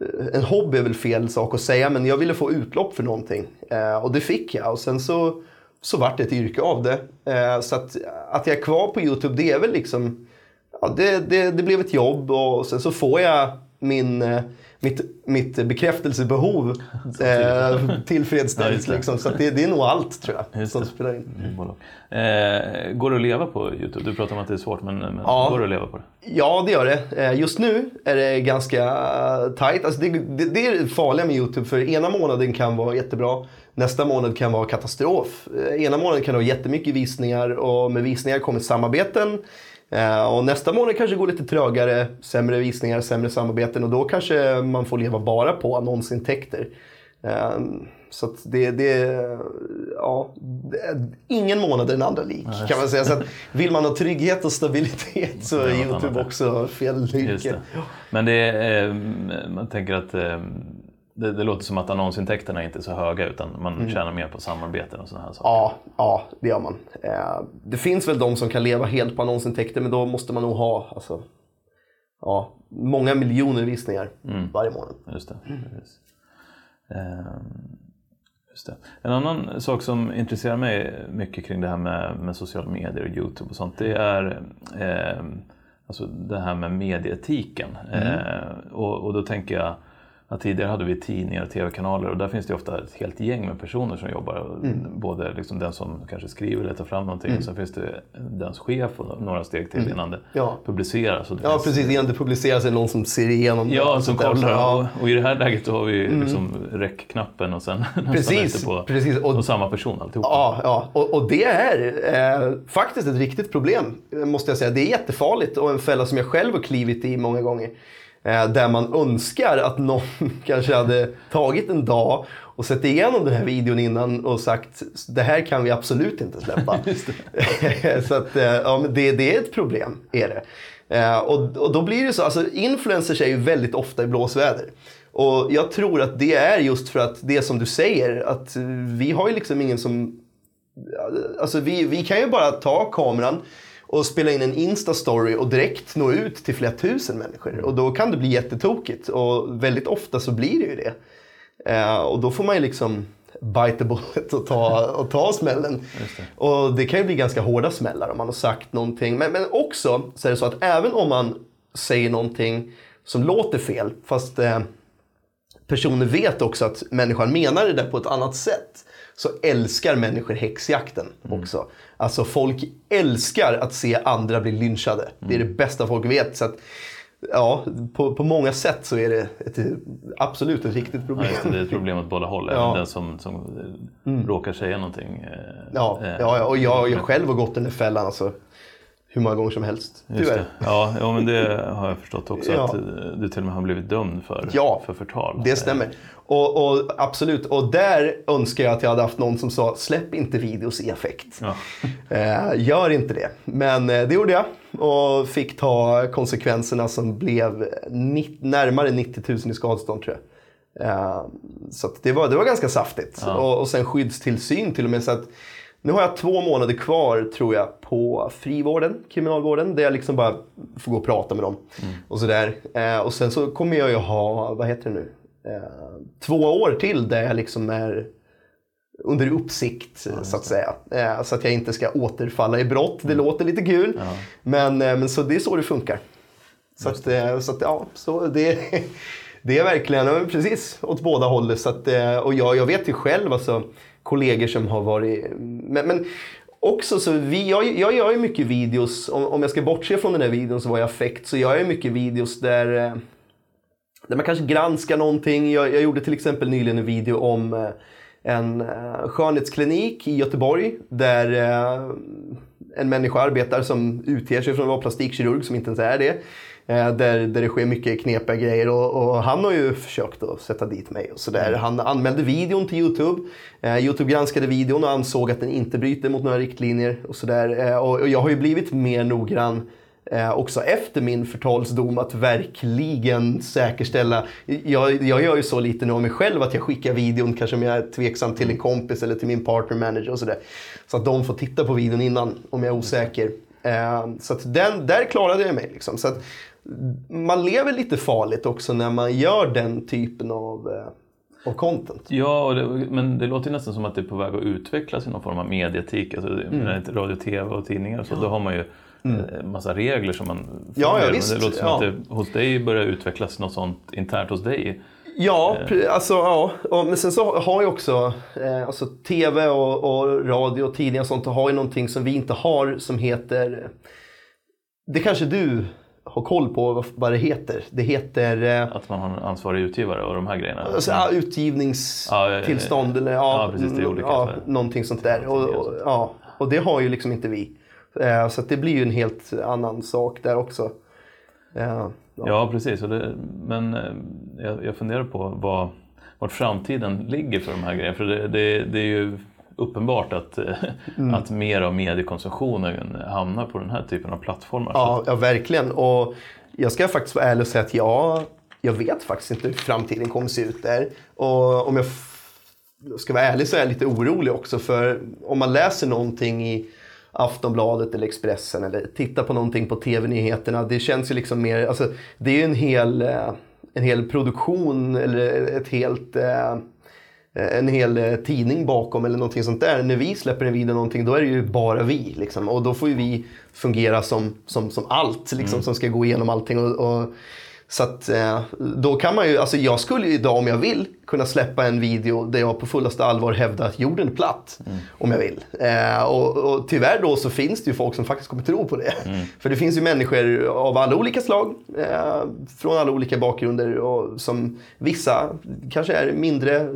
eh, en hobby är väl fel sak att säga, men jag ville få utlopp för någonting. Eh, och det fick jag. Och sen så, så vart det ett yrke av det. Eh, så att, att jag är kvar på Youtube, det är väl liksom, ja, det, det, det blev ett jobb och sen så får jag min, eh, mitt, mitt bekräftelsebehov *laughs* eh, Ja, tillfredsställt. just det. liksom. Så det, det är nog allt tror jag som spelar in. Bolag. Eh, går det att leva på Youtube? Du pratar om att det är svårt, men, men Ja. går det att leva på det? Ja, det gör det. Eh, Just nu är det ganska tight. Alltså det, det, det är det farliga med Youtube. För ena månaden kan vara jättebra. Nästa månad kan vara katastrof. Eh, Ena månaden kan det vara jättemycket visningar och med visningar kommer samarbeten. Eh, Och nästa månad kanske går lite trögare, sämre visningar, sämre samarbeten och då kanske man får leva bara på annonsintäkter. Eh, Så det, det, ja, ingen månad är den andra lik kan man säga. Så vill man ha trygghet och stabilitet så är Youtube också fel yrke. Men det är, eh, man tänker att det, det låter som att annonsintäkterna inte är så höga utan man Mm. tjänar mer på samarbeten och sådana här saker. Ja, ja, det gör man. Eh, Det finns väl de som kan leva helt på annonsintäkter men då måste man nog ha alltså, ja, många miljoner visningar varje månad. Just det. Precis. Ehm, Just det. En annan sak som intresserar mig mycket kring det här med, med sociala medier och Youtube och sånt, det är eh, alltså det här med medieetiken. Eh, och, och då tänker jag Ja, tidigare hade vi tidningar och tv-kanaler och där finns det ofta ett helt gäng med personer som jobbar. Mm. Både liksom den som kanske skriver eller tar fram någonting, mm. sen finns det dens chef och några steg till mm. innan det ja. publiceras. ja, finns... precis. Innan det publiceras är det någon som ser igenom ja, det. Ja, som kollar. Ja. Och, och, i det här läget då har vi mm. liksom räckknappen och sen *laughs* precis, på precis. Och, och samma person alltihopa. Ja, ja. Och, och det är eh, faktiskt ett riktigt problem, måste jag säga. Det är jättefarligt och en fälla som jag själv har klivit i många gånger. Eh, där man önskar att någon *laughs* kanske hade tagit en dag och sett igenom den här videon innan och sagt det här kan vi absolut inte släppa. *laughs* *laughs* så att, eh, ja, men det, det är ett problem, är det. Eh, och, och då blir det så, alltså influencers är ju väldigt ofta i blåsväder. Och jag tror att det är just för att det som du säger, att vi har ju liksom ingen som... Alltså vi, vi kan ju bara ta kameran och spela in en Insta-story och direkt nå ut till flera tusen människor. Och då kan det bli jättetokigt och väldigt ofta så blir det ju det. Eh, och då får man ju liksom bite the bullet och ta, och ta smällen. Det. Och det kan ju bli ganska hårda smällar om man har sagt någonting. Men, men också så är det så att även om man säger någonting som låter fel, fast eh, personen vet också att människan menar det där på ett annat sätt så älskar människor häxjakten mm. också. Alltså folk älskar att se andra bli lynchade. Mm. Det är det mm. bästa folk vet. Så att, ja, på, på många sätt så är det ett, absolut ett riktigt problem. Ja, det, är ett problem åt båda håll. Ja. Den som, som mm. råkar säga någonting. Eh, ja, eh, ja, och jag, jag själv har gått den fällan. Alltså hur många gånger som helst. Tyvärr. Ja, ja, men det har jag förstått också. Ja. Att du till och med har blivit dömd för, ja, för förtal. det stämmer. Och, och, Absolut, och där önskar jag att jag hade haft någon som sa släpp inte videos i affekt. Ja. *laughs* Eh, gör inte det. Men eh, det gjorde jag och fick ta konsekvenserna som blev närmare 90 000 i skadestånd tror jag. Eh, så det, var, det var ganska saftigt. Ja. Och, och sen skyddstillsyn till och med. så att nu har jag två månader kvar tror jag på frivården, kriminalvården, där jag liksom bara får gå och prata med dem. Mm. Och sådär. Eh, och sen så kommer jag ju ha, vad heter det nu, eh, två år till där jag liksom är under uppsikt ja, så att säga. Eh, så att jag inte ska återfalla i brott. Det mm. låter lite kul. Ja. Men, men så det är så det funkar. Så att, så att ja, så det, *laughs* det är verkligen precis åt båda hållen. Så att, och jag, jag vet ju själv alltså kollegor som har varit... Men, men också så, vi, jag, jag gör ju mycket videos, om, om jag ska bortse från den här videon som var i affekt, så gör jag mycket videos där, eh, där man kanske granskar någonting. Jag, jag gjorde till exempel nyligen en video om eh, en eh, skönhetsklinik i Göteborg där en människa arbetar som utger sig för att vara plastikkirurg som inte ens är det. Eh, där, där det sker mycket knepiga grejer och, och, han har ju försökt att sätta dit mig. Och så där. Mm. Han anmälde videon till Youtube. Eh, Youtube granskade videon och ansåg att den inte bryter mot några riktlinjer. Och, så där. Eh, och, och jag har ju blivit mer noggrann Eh, också efter min förtalsdom att verkligen säkerställa. Jag, jag gör ju så lite nu om mig själv att jag skickar videon kanske om jag är tveksam till en kompis eller till min partner manager och sådär. Så att de får titta på videon innan om jag är osäker. Eh, så att den, där klarade jag mig. Liksom. Så att man lever lite farligt också när man gör den typen av eh, av content. Ja, det, men det låter nästan som att det är på väg att utvecklas i någon form av medietik. Alltså, mm. Radio, tv och tidningar så, ja. då har man ju mm. eh, massa regler som man följer. Ja, ja, visst. Men det låter som ja. att det hos dig börjar utvecklas något sånt internt hos dig. Ja, eh. alltså, ja. men sen så har jag också eh, alltså, tv och, och radio och tidningar och sånt har ju någonting som vi inte har som heter det kanske du har koll på vad det heter. Det heter... Eh, att man har en ansvarig utgivare och de här grejerna? Alltså, ja, utgivningstillstånd ja, eller ja, ja, precis, ja, någonting sånt där. Och, och, ja, och det har ju liksom inte vi. Eh, så det blir ju en helt annan sak där också. Eh, ja, ja precis. Det, men jag, jag funderar på vad, vart framtiden ligger för de här grejerna. För det, det, det är ju uppenbart att, eh, mm. att mer av mediekonsumtionen hamnar på den här typen av plattformar. Ja, ja, verkligen. Och jag ska faktiskt vara ärlig och säga att jag, jag vet faktiskt inte hur framtiden kommer se ut där. Och om jag ska vara ärlig så är jag lite orolig också. För om man läser någonting i Aftonbladet eller Expressen eller tittar på någonting på TV-nyheterna. Det känns ju liksom mer, alltså, det är ju en hel, eh, en hel produktion eller ett helt Eh, en hel eh, tidning bakom eller någonting sånt där. När vi släpper en video någonting då är det ju bara vi. Liksom. Och då får ju vi fungera som, som, som allt liksom, mm. som ska gå igenom allting. Och, och, Så att eh, då kan man ju, alltså jag skulle ju idag om jag vill kunna släppa en video där jag på fullaste allvar hävdar att jorden är platt. Mm. Om jag vill. Eh, och, och tyvärr då så finns det ju folk som faktiskt kommer tro på det. Mm. *laughs* För det finns ju människor av alla olika slag, eh, från alla olika bakgrunder och som vissa kanske är mindre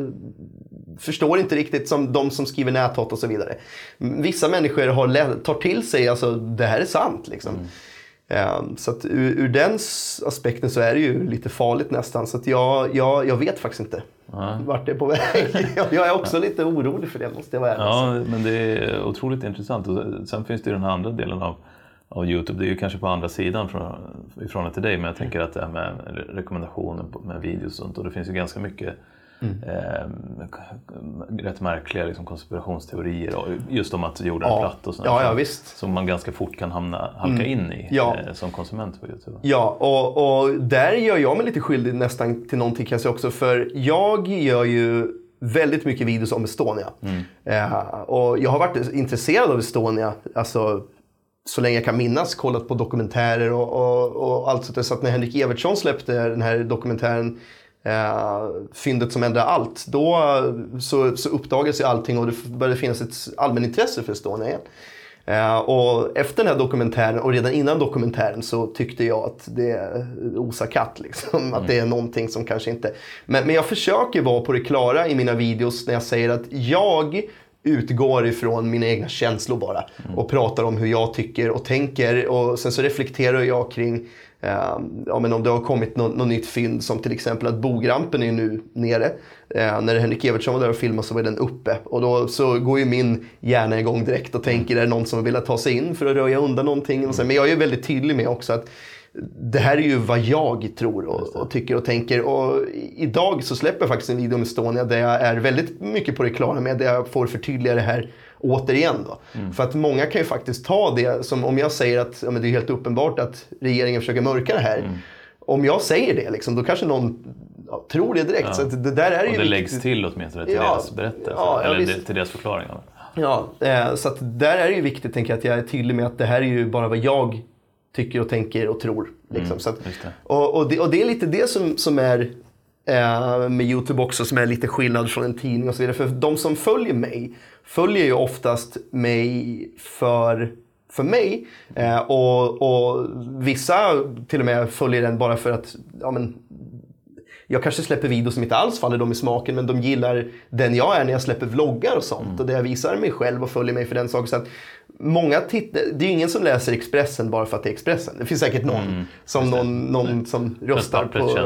förstår inte riktigt som de som skriver näthat och så vidare. Vissa människor har, tar till sig, alltså det här är sant liksom. Mm. Ehm, så att ur, ur den aspekten så är det ju lite farligt nästan. Så att jag, jag, jag vet faktiskt inte ja. vart det är på väg. *laughs* jag är också lite orolig för det måste jag vara Ja, men det är otroligt intressant. Och sen finns det ju den här andra delen av, av Youtube. Det är ju kanske på andra sidan från, ifrån till dig. Men jag tänker att det här med rekommendationer med videos och sånt. Och det finns ju ganska mycket Mm. Eh, rätt märkliga liksom, konspirationsteorier just om att jorden är ja. platt och sånt. Ja, ja, visst. Som man ganska fort kan hamna, halka mm. in i ja. eh, som konsument på Youtube. Ja, och, och där gör jag mig lite skyldig nästan till någonting kanske också. För jag gör ju väldigt mycket videos om Estonia. Mm. Eh, och jag har varit intresserad av Estonia. Alltså, så länge jag kan minnas kollat på dokumentärer och, och, och allt sånt. Så att när Henrik Evertsson släppte den här dokumentären eh, fyndet som ändrar allt. Då så, så uppdagas ju allting och det började finnas ett allmänintresse för Estonia igen. Eh, och efter den här dokumentären och redan innan dokumentären så tyckte jag att det osar katt. Liksom. Mm. Att det är någonting som kanske inte... Men, men jag försöker vara på det klara i mina videos när jag säger att jag utgår ifrån mina egna känslor bara. Mm. Och pratar om hur jag tycker och tänker. Och sen så reflekterar jag kring Eh, ja, men om det har kommit något, något nytt fynd som till exempel att bogrampen är nu nere. Eh, när Henrik Evertsson var där och filmade så var den uppe. Och då så går ju min hjärna igång direkt och tänker är det någon som velat ta sig in för att röja undan någonting? Och så, men jag är väldigt tydlig med också att det här är ju vad jag tror och, och, tycker och tänker. Och idag så släpper jag faktiskt en video om Estonia där jag är väldigt mycket på det klara med, där jag får förtydliga det här återigen. Då. Mm. För att många kan ju faktiskt ta det som om jag säger att ja, det är helt uppenbart att regeringen försöker mörka det här. Mm. Om jag säger det, liksom, då kanske någon ja, tror det direkt. Ja. Så det där är och ju det läggs till åtminstone till deras berättelse, eller till deras förklaringar. Ja, eh, så att där är det ju viktigt tänker jag, att jag är tydlig med att det här är ju bara vad jag tycker och tänker och tror. Liksom. Mm, så att, och, och, det, och, det, är lite det som, som är eh, med Youtube också, som är lite skillnad från en tidning och så vidare. För de som följer mig följer ju oftast mig för för mig. Eh, och, och, vissa till och med följer den bara för att ja, men, jag kanske släpper videos som inte alls faller dem i smaken men de gillar den jag är när jag släpper vloggar och sånt. Mm. Och där jag visar mig själv och följer mig för den saken. Så att många tittar, det är ju ingen som läser Expressen bara för att det är Expressen. Det finns säkert någon mm. som, någon, någon som röstar på... på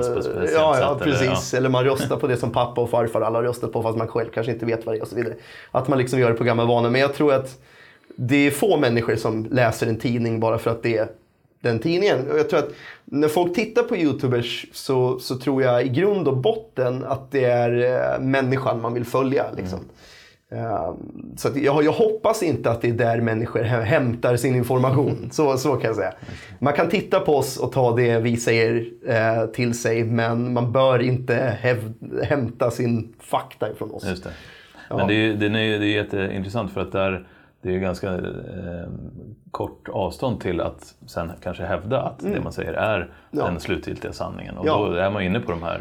ja, ja, precis. Eller, ja. eller, man röstar på det som pappa och farfar alla har röstat på fast man själv kanske inte vet vad det är och så vidare. Att man liksom gör det på gamla vanor. Men jag tror att det är få människor som läser en tidning bara för att det är den tidningen. Och jag tror att när folk tittar på Youtubers så, så tror jag i grund och botten att det är eh, människan man vill följa. Liksom. Mm. Ehm, så jag, jag, hoppas inte att det är där människor hämtar sin information. Så, så kan jag säga. Man kan titta på oss och ta det vi säger eh, till sig men man bör inte häv, hämta sin fakta ifrån oss. Just det. Men ja. det, är, det, är, det är jätteintressant för att där det är ju ganska eh, kort avstånd till att sen kanske hävda att mm. det man säger är ja. den slutgiltiga sanningen. Och ja. då är man inne på de här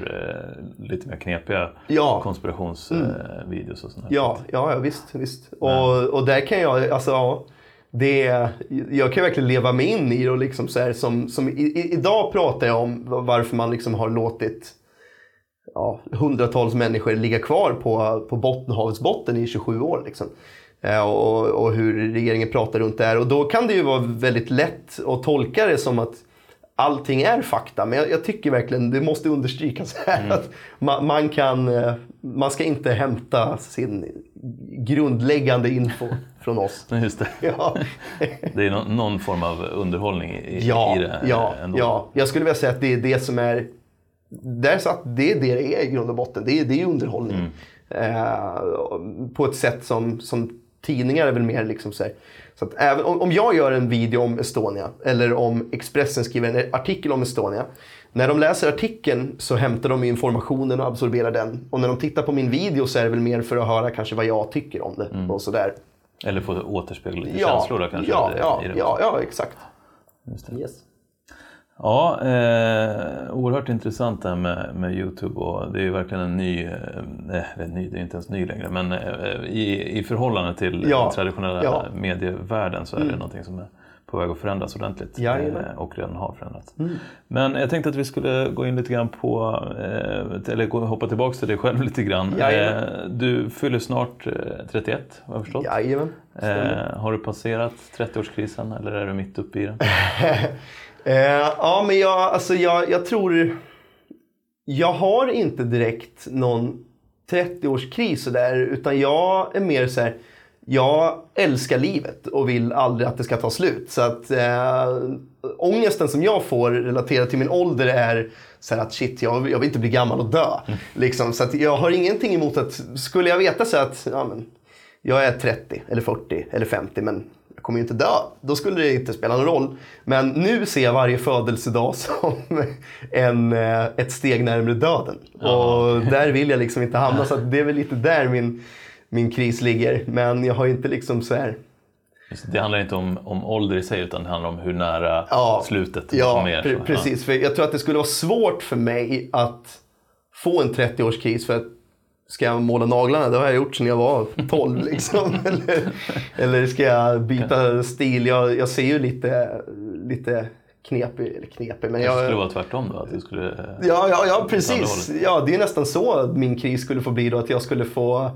eh, lite mer knepiga ja. konspirationsvideos. Mm. Eh, ja, ja, visst. visst. Och, och där kan jag, alltså ja, det, jag kan verkligen leva mig in i det. Och liksom så här, som, som i, idag pratar jag om varför man liksom har låtit ja, hundratals människor ligga kvar på, på Bottenhavets botten i 27 år. Liksom. Eh, och, och, hur regeringen pratar runt det här. Och då kan det ju vara väldigt lätt att tolka det som att allting är fakta. Men jag, jag tycker verkligen, det måste understrykas *laughs* här, mm. att man, man, kan, eh, man ska inte hämta sin grundläggande info *laughs* från oss. Just det. *laughs* Ja. det är någon, någon, form av underhållning i, ja, i det ja, ändå. Ja, jag skulle vilja säga att det är det som är där så att det är det det är i grund och botten. Det är, det är underhållning. Mm. Eh, på ett sätt som, som tidningar är väl mer liksom så här. Så att även om, om jag gör en video om Estonia eller om Expressen skriver en artikel om Estonia. När de läser artikeln så hämtar de informationen och absorberar den. Och när de tittar på min video så är det väl mer för att höra kanske vad jag tycker om det. Mm. och sådär. Eller få återspegla lite ja, känslor då kanske? Ja, ja, ja, ja, exakt. Just det. Yes. Ja, eh, oerhört intressant det här med, med Youtube och det är ju verkligen en ny, eh, är ny det är inte ens ny längre, men eh, i, i förhållande till Ja, den traditionella ja. medievärlden så är det någonting som är på väg att förändras ordentligt Jajamän. eh, och redan har förändrats. Men jag tänkte att vi skulle gå in lite grann på, eh, eller hoppa tillbaka till dig själv lite grann. Eh, du fyller snart eh, 31 har jag förstått. Jajamän. Eh, har du passerat 30-årskrisen eller är du mitt uppe i den? *laughs* Eh, ja, men jag, alltså jag, jag tror... Jag har inte direkt någon 30-årskris sådär, utan jag är mer så här... Jag älskar livet och vill aldrig att det ska ta slut. Så att eh, ångesten som jag får relaterat till min ålder är så här att shit, jag, jag vill inte bli gammal och dö. Liksom, så att jag har ingenting emot att, skulle jag veta så att ja, men, jag är 30 eller 40 eller 50 men kommer ju inte dö. Då skulle det inte spela någon roll. Men nu ser jag varje födelsedag *laughs* som en, eh, ett steg närmare döden. Och där vill jag liksom inte hamna. Så det är väl lite där min, min kris ligger. Men jag har inte liksom så här... Det handlar inte om, om ålder i sig utan det handlar om hur nära Ja, slutet Ja, kommer. pre- så. precis. För jag tror att det skulle vara svårt för mig att få en 30-årskris. För att ska jag måla naglarna, det har jag gjort sedan jag var *laughs* 12. liksom. eller, eller ska jag byta stil? Jag, jag ser ju lite, lite knepig, eller knepig, men Det skulle jag... vara tvärtom då? Att du skulle, Ja, ja, ja, precis. Ja, det är nästan så min kris skulle få bli då. Att jag skulle få,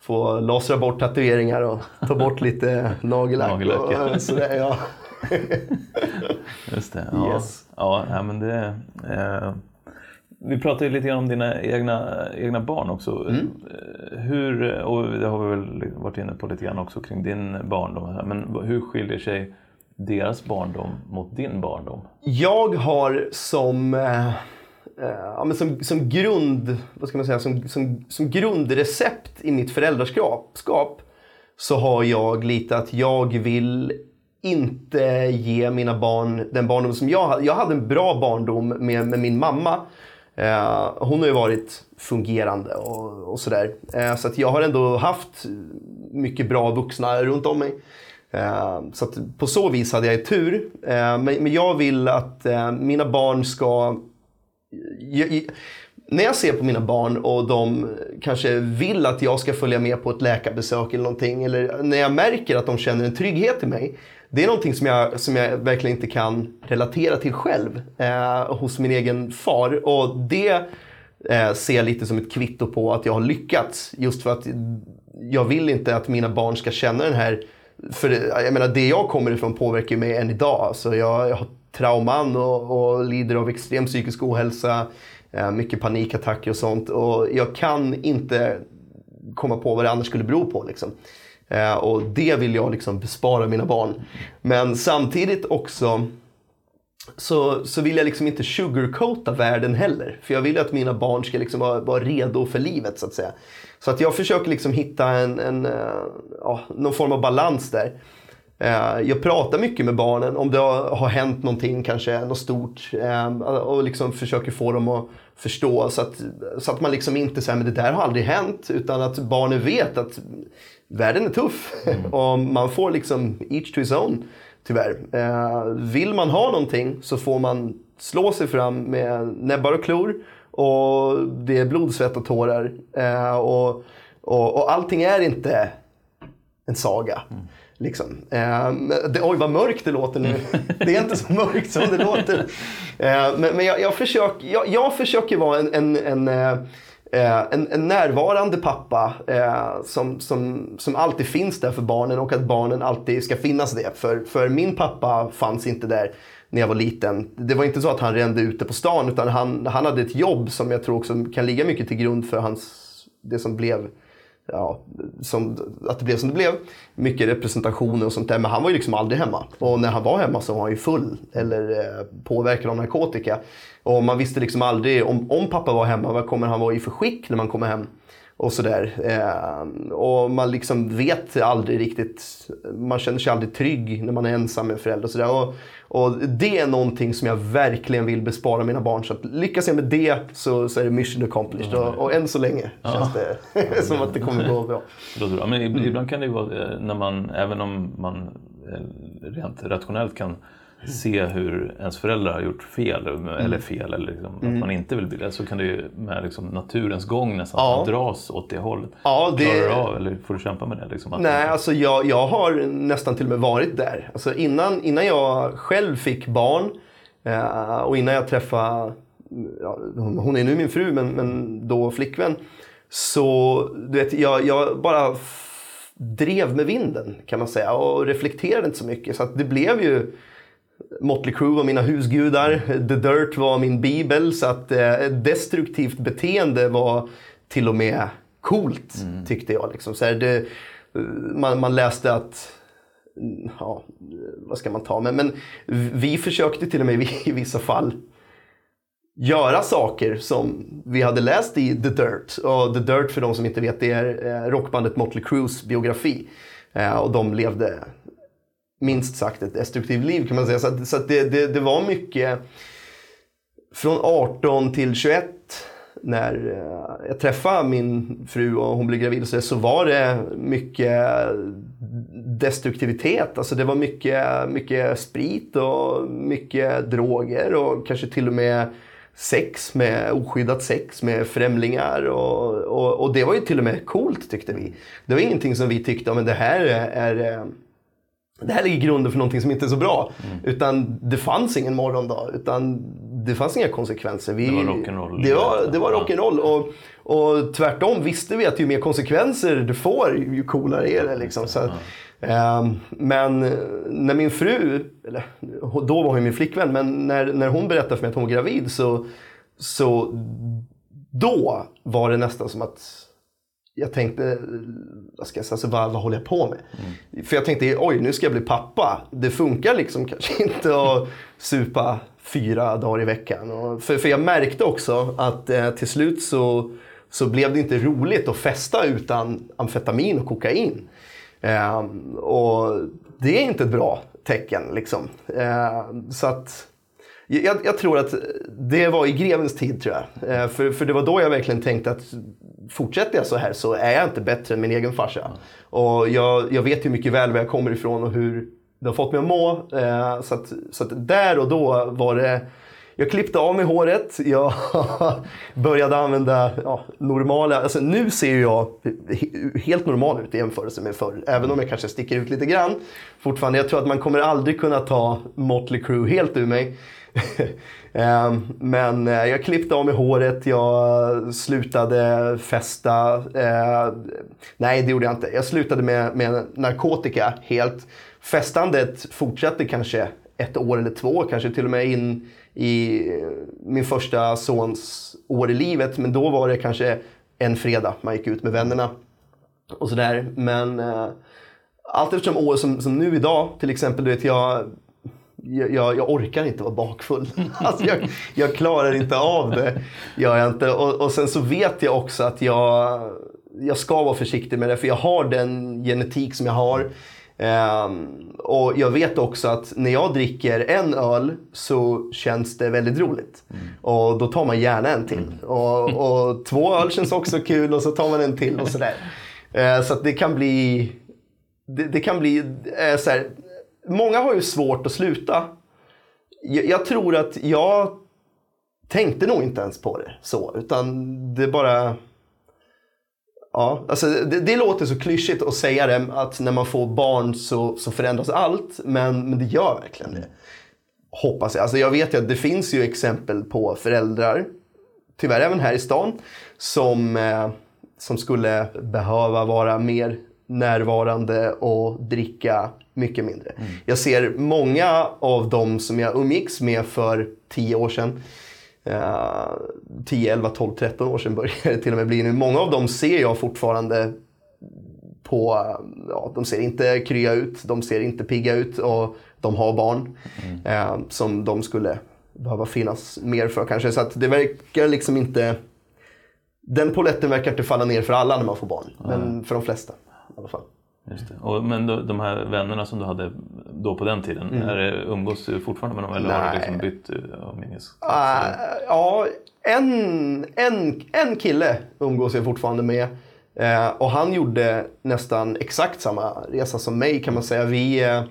få lasra bort tatueringar och ta bort *laughs* lite nagellack. Och, *laughs* sådär, ja. Just det. Ja, Yes. ja nej, men det... Eh, vi pratade lite grann om dina egna, egna barn också. Mm. Eh, Hur, och det har vi väl varit inne på lite grann också kring din barndom. Men hur skiljer sig deras barndom mot din barndom? Jag har som, eh, eh, ja, men som, som grund, vad ska man säga, som, som, som grundrecept i mitt föräldraskap skap, så har jag lite att jag vill inte ge mina barn den barndom som jag hade. Jag hade en bra barndom med, med min mamma. Eh, hon har ju varit fungerande och, och sådär. Eh, så att jag har ändå haft mycket bra vuxna runt om mig. Eh, så att på så vis hade jag ju tur. Eh, men, men jag vill att eh, mina barn ska... Jag, jag, när jag ser på mina barn och de kanske vill att jag ska följa med på ett läkarbesök eller någonting. Eller när jag märker att de känner en trygghet i mig. Det är någonting som jag, som jag verkligen inte kan relatera till själv eh, hos min egen far. Och det eh, ser jag lite som ett kvitto på att jag har lyckats. Just för att jag vill inte att mina barn ska känna den här... För jag menar, det jag kommer ifrån påverkar mig än idag. Alltså jag, jag har trauman och, och lider av extrem psykisk ohälsa. Eh, mycket panikattacker och sånt. Och jag kan inte komma på vad det annars skulle bero på. Liksom. Eh, och det vill jag liksom bespara mina barn. Men samtidigt också så, så vill jag liksom inte sugarcoata världen heller. För jag vill att mina barn ska liksom vara, vara redo för livet så att säga. Så att jag försöker liksom hitta en, en, eh, ja, någon form av balans där. Eh, jag pratar mycket med barnen om det har har hänt någonting, kanske något stort. Eh, och liksom försöker få dem att förstå så att, så att man liksom inte säger men det där har aldrig hänt. Utan att barnen vet att världen är tuff. *laughs* Och man får liksom each to his own, tyvärr. Eh, Vill man ha någonting så får man slå sig fram med näbbar och klor. Och det är blod, svett och tårar. Eh, Och, och, och allting är inte en saga. Liksom. Eh, det, oj, vad mörkt det låter nu. Det är inte så mörkt som det låter. Eh, men men jag, jag, försöker, jag, jag försöker vara en, en, en, eh, en, en närvarande pappa eh, som, som, som alltid finns där för barnen och att barnen alltid ska finnas det. För, för min pappa fanns inte där när jag var liten. Det var inte så att han rände ute på stan utan han, han hade ett jobb som jag tror också kan ligga mycket till grund för hans, det som blev ja, som, att det blev som det blev. Mycket representationer och sånt där. Men han var ju liksom aldrig hemma. Och när han var hemma så var han ju full eller eh, påverkad av narkotika. Och man visste liksom aldrig om, om pappa var hemma, vad kommer han vara i för skick när man kommer hem? Och sådär. Eh, och man liksom vet aldrig riktigt, man känner sig aldrig trygg när man är ensam med en förälder. Och, sådär. Och, och det är någonting som jag verkligen vill bespara mina barn. Så att lyckas jag med det så, så är det mission accomplished. Och, och än så länge känns det *laughs* som att det kommer gå bra. Bra. Men ib- ibland kan det ju vara eh, när man, även om man eh, rent rationellt kan se hur ens föräldrar har gjort fel, eller fel, eller liksom, att man inte vill bli det, så kan det ju med liksom naturens gång nästan Ja. dras åt det hållet. Ja, det- Klarar du av, eller får du kämpa med det? Liksom, Nej, alltså jag, jag har nästan till och med varit där. Alltså innan, innan jag själv fick barn eh, och innan jag träffade, ja, hon är nu min fru men, men då flickvän. Så du vet, jag, jag bara drev med vinden kan man säga och reflekterade inte så mycket. Så det blev ju Motley Crue var mina husgudar, The Dirt var min bibel. Så att eh, destruktivt beteende var till och med coolt tyckte jag. Liksom. Så här, det, man, man läste att mm, ja, vad ska man ta? Men, men vi försökte till och med i vissa fall göra saker som vi hade läst i The Dirt. Och The Dirt för de som inte vet det är eh, rockbandet Motley Crues biografi. Eh, och de levde minst sagt ett destruktivt liv kan man säga. Så, att, så att det, det, det var mycket från 18 till 21 när eh, jag träffade min fru och hon blev gravid så, så var det mycket destruktivitet. Alltså det var mycket, mycket sprit och mycket droger och kanske till och med sex med oskyddat sex med främlingar och, och, och det var ju till och med coolt tyckte vi. Det var ingenting som vi tyckte, men det här är, är eh, det här ligger grunden för någonting som inte är så bra. Utan det fanns ingen morgondag. Utan det fanns inga konsekvenser. Vi, Det var rock'n'roll. Det var, det var rock'n'roll. Och, och tvärtom visste vi att ju mer konsekvenser du får, ju coolare är det. Liksom. Så, ehm, men eh, när min fru, eller då var hon min flickvän, men när, när hon berättade för mig att hon var gravid så, så då var det nästan som att jag tänkte, vad ska jag säga, alltså, vad, vad håller jag på med? För jag tänkte, oj nu ska jag bli pappa. Det funkar liksom kanske *laughs* inte att supa fyra dagar i veckan. Och för, för jag märkte också att eh, till slut så, så blev det inte roligt att festa utan amfetamin och kokain. Ehm, och det är inte ett bra tecken liksom. Ehm, så att jag, jag tror att det var i grevens tid tror jag. Eh, för, för det var då jag verkligen tänkte att fortsätter jag så här så är jag inte bättre än min egen farsa. Och jag, jag vet ju mycket väl var jag kommer ifrån och hur det har fått mig att må. Eh, så, att, så att där och då var det jag klippte av mig håret, jag *laughs* började använda ja, normala, alltså nu ser jag helt normal ut i jämförelse med förr. Även om jag kanske sticker ut lite grann. Fortfarande, jag tror att man kommer aldrig kunna ta Motley Crue helt ur mig. *laughs* Ehm, men eh, jag klippte av mig håret, jag slutade festa. Eh, nej, det gjorde jag inte. Jag slutade med, med narkotika helt. Festandet fortsatte kanske ett år eller två, kanske till och med in i eh, min första sons år i livet. Men då var det kanske en fredag man gick ut med vännerna och sådär. Men eh, allt eftersom år som, som nu idag, till exempel, du vet jag jag, jag, orkar inte vara bakfull. *laughs* Alltså jag, jag klarar inte av det. Gör jag inte. Och, och sen så vet jag också att jag, jag ska vara försiktig med det. För jag har den genetik som jag har. Ehm, och jag vet också att när jag dricker en öl så känns det väldigt roligt. Och då tar man gärna en till. Och, och två öl känns också kul och så tar man en till och sådär. Eh, så det kan bli det, det kan bli eh, så här, Många har ju svårt att sluta. Jag, jag tror att jag tänkte nog inte ens på det så. Utan det bara... Ja, alltså det, det låter så klyschigt att säga det, att när man får barn så, så förändras allt. Men, men det gör verkligen det. Hoppas jag. Alltså jag vet ju att det finns ju exempel på föräldrar, tyvärr även här i stan, som, eh, som skulle behöva vara mer närvarande och dricka mycket mindre. Jag ser många av dem som jag umgicks med för 10 år sedan, eh, 10, 11, 12, 13 år sedan börjar det till och med bli nu. Många av dem ser jag fortfarande på, ja, de ser inte krya ut, de ser inte pigga ut och de har barn eh, som de skulle behöva finnas mer för kanske. Så att det verkar liksom inte, den poletten verkar inte falla ner för alla när man får barn. Men för de flesta i alla fall. Och, men då, de här vännerna som du hade då på den tiden, är det, umgås du fortfarande med dem eller har du liksom Nej. bytt uh, av minnes? Ah, ja, en, en, en kille umgås jag fortfarande med. Eh, och han gjorde nästan exakt samma resa som mig kan man säga. Vi, eh,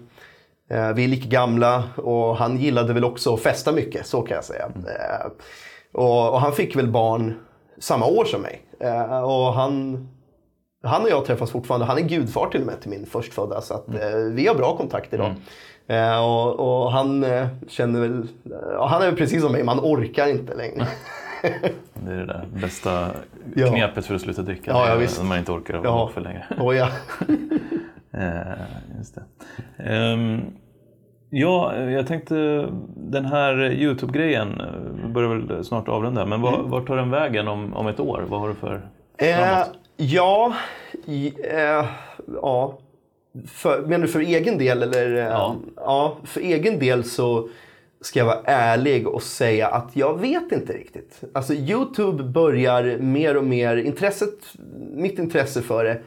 Eh, vi är lika gamla och han gillade väl också att festa mycket, så kan jag säga. Eh, och, och, han fick väl barn samma år som mig. Eh, och han, han och jag träffas fortfarande. Han är gudfar till och med till min förstfödda. Så att, mm. vi har bra kontakt idag. Mm. Och, och, han känner väl, han är precis som mig, man orkar inte längre. *laughs* Det är det där bästa knepet ja. för att sluta dricka. Ja, ja. När man inte orkar vara ja. för länge. *laughs* Oh, ja. *laughs* just det. Um, Ja, jag tänkte den här Youtube-grejen börjar väl snart avrunda. Men var, mm. vart tar den vägen om, om ett år? Vad har du för eh, Ja, eh, ja. För, menar du för egen del? Eller, eh, ja. ja. För egen del så ska jag vara ärlig och säga att jag vet inte riktigt. Alltså Youtube börjar mer och mer, intresset, mitt intresse för det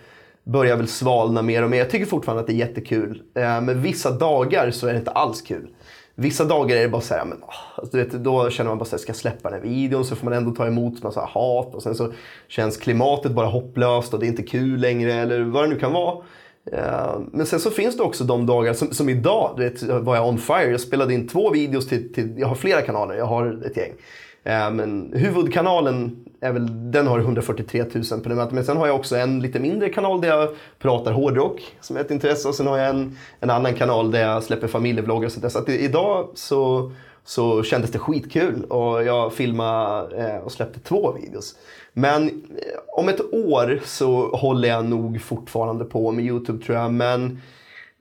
börjar väl svalna mer och mer. Jag tycker fortfarande att det är jättekul. Eh, men vissa dagar så är det inte alls kul. Vissa dagar är det bara så här, men, alltså, du vet, då känner man bara så här, ska jag släppa den här videon så får man ändå ta emot massa hat och sen så känns klimatet bara hopplöst och det är inte kul längre eller vad det nu kan vara. Uh, men sen så finns det också de dagar som, som idag, du vet, var jag on fire. Jag spelade in två videos till, till jag har flera kanaler, jag har ett gäng. Eh, men huvudkanalen är väl, den har 143 000 prenumeranter. Men sen har jag också en lite mindre kanal där jag pratar hårdrock som är ett intresse. Och sen har jag en, en annan kanal där jag släpper familjevloggar. Så, så att idag så, så kändes det skitkul och jag filmade eh, och släppte två videos. Men eh, om ett år så håller jag nog fortfarande på med Youtube tror jag. Men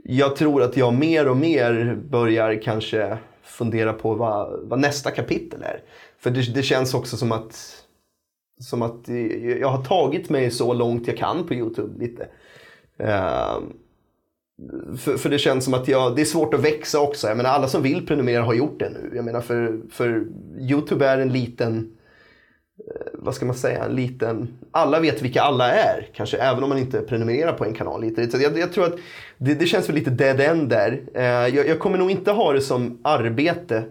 jag tror att jag mer och mer börjar kanske fundera på vad, vad nästa kapitel är. För det, det känns också som att som att jag har tagit mig så långt jag kan på Youtube lite. Uh, för, för, det känns som att jag, det är svårt att växa också. Jag menar, alla som vill prenumerera har gjort det nu. Jag menar, för, för Youtube är en liten, eh, vad ska man säga, en liten, alla vet vilka alla är. Kanske även om man inte prenumererar på en kanal. Lite. Så jag, jag tror att det, det, känns väl lite dead end där. Uh, jag, jag kommer nog inte ha det som arbete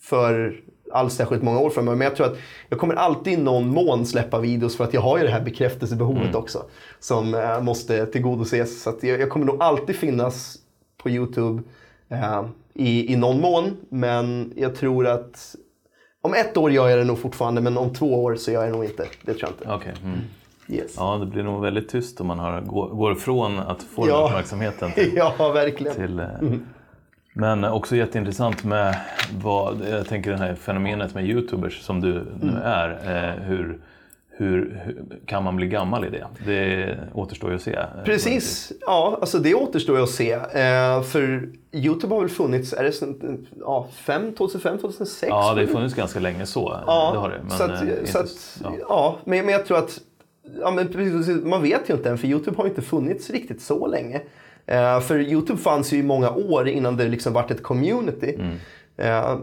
för alls särskilt många år framöver. Men jag tror att jag kommer alltid i någon mån släppa videos för att jag har ju det här bekräftelsebehovet mm. också. Som äh, måste tillgodoses. Så att jag, jag, kommer nog alltid finnas på Youtube äh, i, i någon mån. Men jag tror att om ett år gör jag det nog fortfarande men om två år så gör jag det nog inte. Det tror jag inte. Okay. Mm. Yes. Ja, det blir nog väldigt tyst om man har, går, går ifrån att få ja. den uppmärksamheten. Till, *laughs* ja, verkligen. Till, äh, mm. Men också jätteintressant med vad, jag tänker det här fenomenet med Youtubers som du nu mm. är. Eh, hur, hur, hur, kan man bli gammal i det? Det återstår ju att se. Precis, ja alltså det återstår ju att se. Eh, för Youtube har väl funnits, är det ja, 5, 2005, 2006? Ja, det har funnits ganska länge så. Ja, det har det. Men, så att, eh, så att, ja. ja. men, men jag tror att ja, men man vet ju inte än för Youtube har inte funnits riktigt så länge. Uh, för Youtube fanns ju i många år innan det liksom vart ett community. Mm. Uh,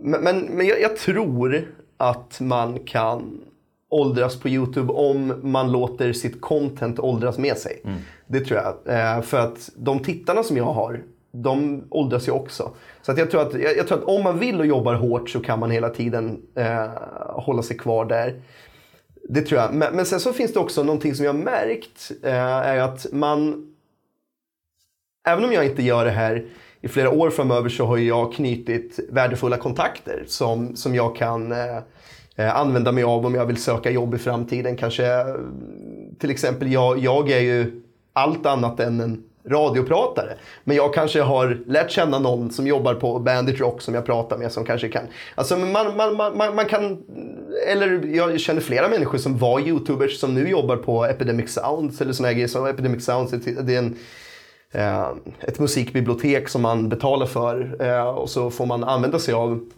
men men, men jag, jag, tror att man kan åldras på Youtube om man låter sitt content åldras med sig. Mm. Det tror jag. Uh, för att de tittarna som jag har, de åldras ju också. Så att jag, tror att, jag, jag, tror att om man vill och jobbar hårt så kan man hela tiden hålla sig kvar där. Det tror jag. Men, men sen så finns det också någonting som jag har märkt. är att man även om jag inte gör det här i flera år framöver så har jag knutit värdefulla kontakter som, som jag kan eh, eh, använda mig av om jag vill söka jobb i framtiden. Kanske eh, till exempel, jag, jag är ju allt annat än en radiopratare. Men jag kanske har lärt känna någon som jobbar på Bandit Rock som jag pratar med som kanske kan... Alltså man, man, man, man, kan... Eller jag känner flera människor som var YouTubers som nu jobbar på Epidemic Sounds eller såna grejer. Så Epidemic Sounds det är en eh, Eh, ett musikbibliotek som man betalar för eh, och så får man använda sig av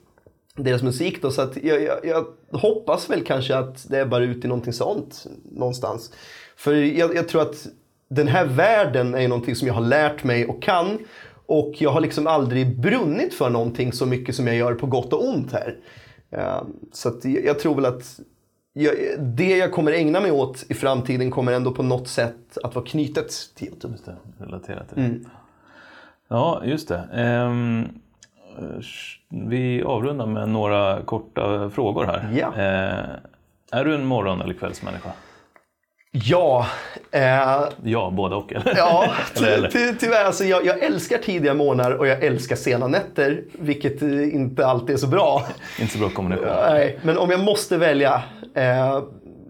deras musik. Då, så att jag, jag, jag hoppas väl kanske att det är bara ut i någonting sånt någonstans. För jag, jag, tror att den här världen är någonting som jag har lärt mig och kan. Och jag har liksom aldrig brunnit för någonting så mycket som jag gör på gott och ont här. Eh, så att jag tror väl att jag, det jag kommer ägna mig åt i framtiden kommer ändå på något sätt att vara knutet till Youtube. Just det, relaterat till. Mm. Ja, just det. Um, vi avrundar med några korta frågor här. Ja. Uh, är du en morgon eller kvällsmänniska? Ja, Eh, Ja, båda och. *laughs* Eller? Ja, ty, Eller- eller? ty, tyvärr. Alltså, jag, jag älskar tidiga morgnar och jag älskar sena nätter. Vilket eh, inte alltid är så bra. Inte så bra kombination. Nej, men om jag måste välja. Eh,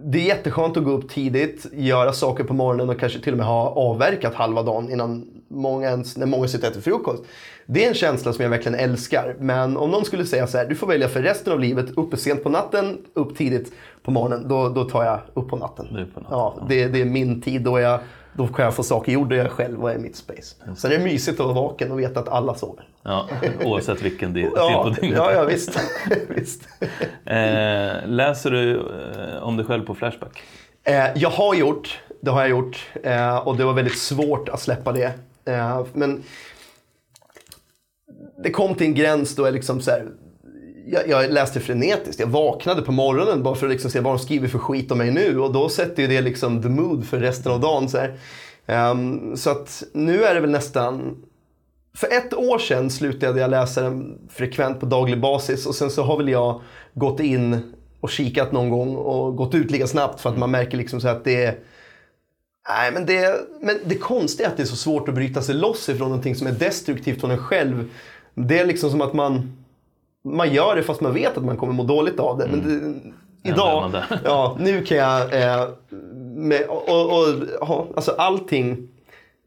det är jätteskönt att gå upp tidigt, göra saker på morgonen och kanske till och med ha avverkat halva dagen innan många ens, när många sitter och äter frukost. Det är en känsla som jag verkligen älskar. Men om någon skulle säga så här, du får välja för resten av livet, uppe sent på natten, upp tidigt på morgonen. Då, då tar jag upp på natten. På natten, Ja, det, det är min tid. Då, jag, då kan jag få saker gjorda jag själv och är mitt space. Sen är det mysigt att vara vaken och veta att alla sover. Ja, oavsett vilken *laughs* del Ja, på dygnet. ja, ja visst. *laughs* visst. Eh, läser du eh, om dig själv på Flashback? Eh, jag har gjort, det har jag gjort. Eh, och det var väldigt svårt att släppa det. Eh, men det kom till en gräns då jag liksom så här, jag, jag läste frenetiskt. Jag vaknade på morgonen bara för att liksom se vad de skriver för skit om mig nu. Och då sätter ju det liksom the mood för resten av dagen. Så, här. Ehm, så att nu är det väl nästan... För ett år sedan slutade jag läsa den frekvent på daglig basis. Och sen så har väl jag gått in och kikat någon gång och gått ut lika snabbt för att man märker liksom så att det är... Nej, men det, men det konstiga är att det är så svårt att bryta sig loss ifrån någonting som är destruktivt från en själv. Det är liksom som att man, man gör det fast man vet att man kommer må dåligt av det. Men det, idag, ja, nu kan jag eh, med, och, och, och, alltså allting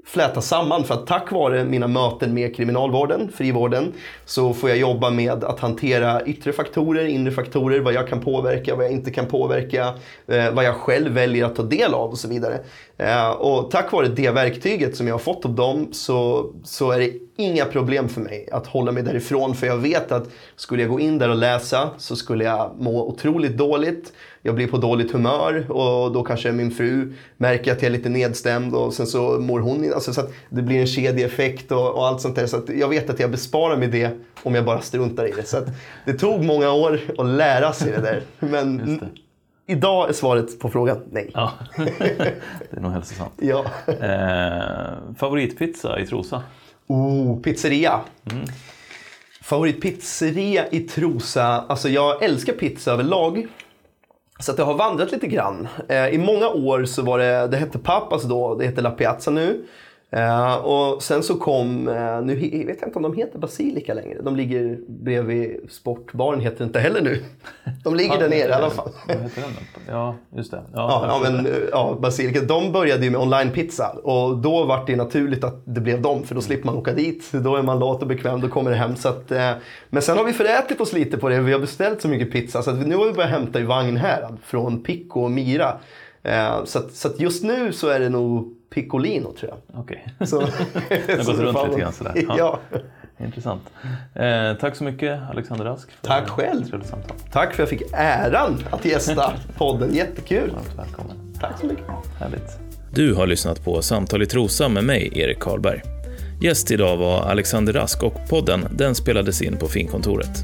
fläta samman för att tack vare mina möten med kriminalvården, frivården, så får jag jobba med att hantera yttre faktorer, inre faktorer, vad jag kan påverka, vad jag inte kan påverka, eh, vad jag själv väljer att ta del av och så vidare. Eh, och tack vare det verktyget som jag har fått av dem så, så är det inga problem för mig att hålla mig därifrån. För jag vet att skulle jag gå in där och läsa så skulle jag må otroligt dåligt. Jag blir på dåligt humör och då kanske min fru märker att jag är lite nedstämd och sen så mår hon alltså så det blir en kedjeeffekt och, och allt sånt där. Så jag vet att jag besparar mig det om jag bara struntar i det. Så det tog många år att lära sig det där. Men idag är svaret på frågan nej. Ja, *laughs* det är nog hälsosamt. Ja. Eh, favoritpizza i Trosa? Oh, pizzeria. Favoritpizzeria i Trosa. Alltså jag älskar pizza överlag. Så att det har vandrat lite grann. Eh, I många år så var det, det hette Papas då, det heter La Piazza nu. Eh, och sen så kom, eh, nu vet jag inte om de heter Basilica längre. De ligger bredvid Sportbaren, heter det inte heller nu. De ligger där nere i alla fall. Vad heter den? då? Ja, just det. Ja, ja, men, eh, ja, Basilica, de började ju med online-pizza och då var det naturligt att det blev dem för då slipper man åka dit. Då är man lat och bekväm, då kommer det hem. Så att, men sen har vi förätit oss lite på det. Vi har beställt så mycket pizza så nu har vi börjat hämta i Vagnhärad från Pico och Mira. Eh, så att, så att just nu så är det nog Piccolino tror jag. Okej, *laughs* Så, *laughs* det har så gått runt lite grann sådär. *laughs* Ja. Intressant. Eh, tack så mycket Alexander Rask. För Tack själv. trevligt samtal. Tack för att jag fick äran att gästa podden. Jättekul. Varmt välkommen. Tack så mycket. Härligt. Du har lyssnat på Samtal i Trosa med mig, Erik Karlberg. Gäst idag var Alexander Rask och podden den spelades in på Finkontoret.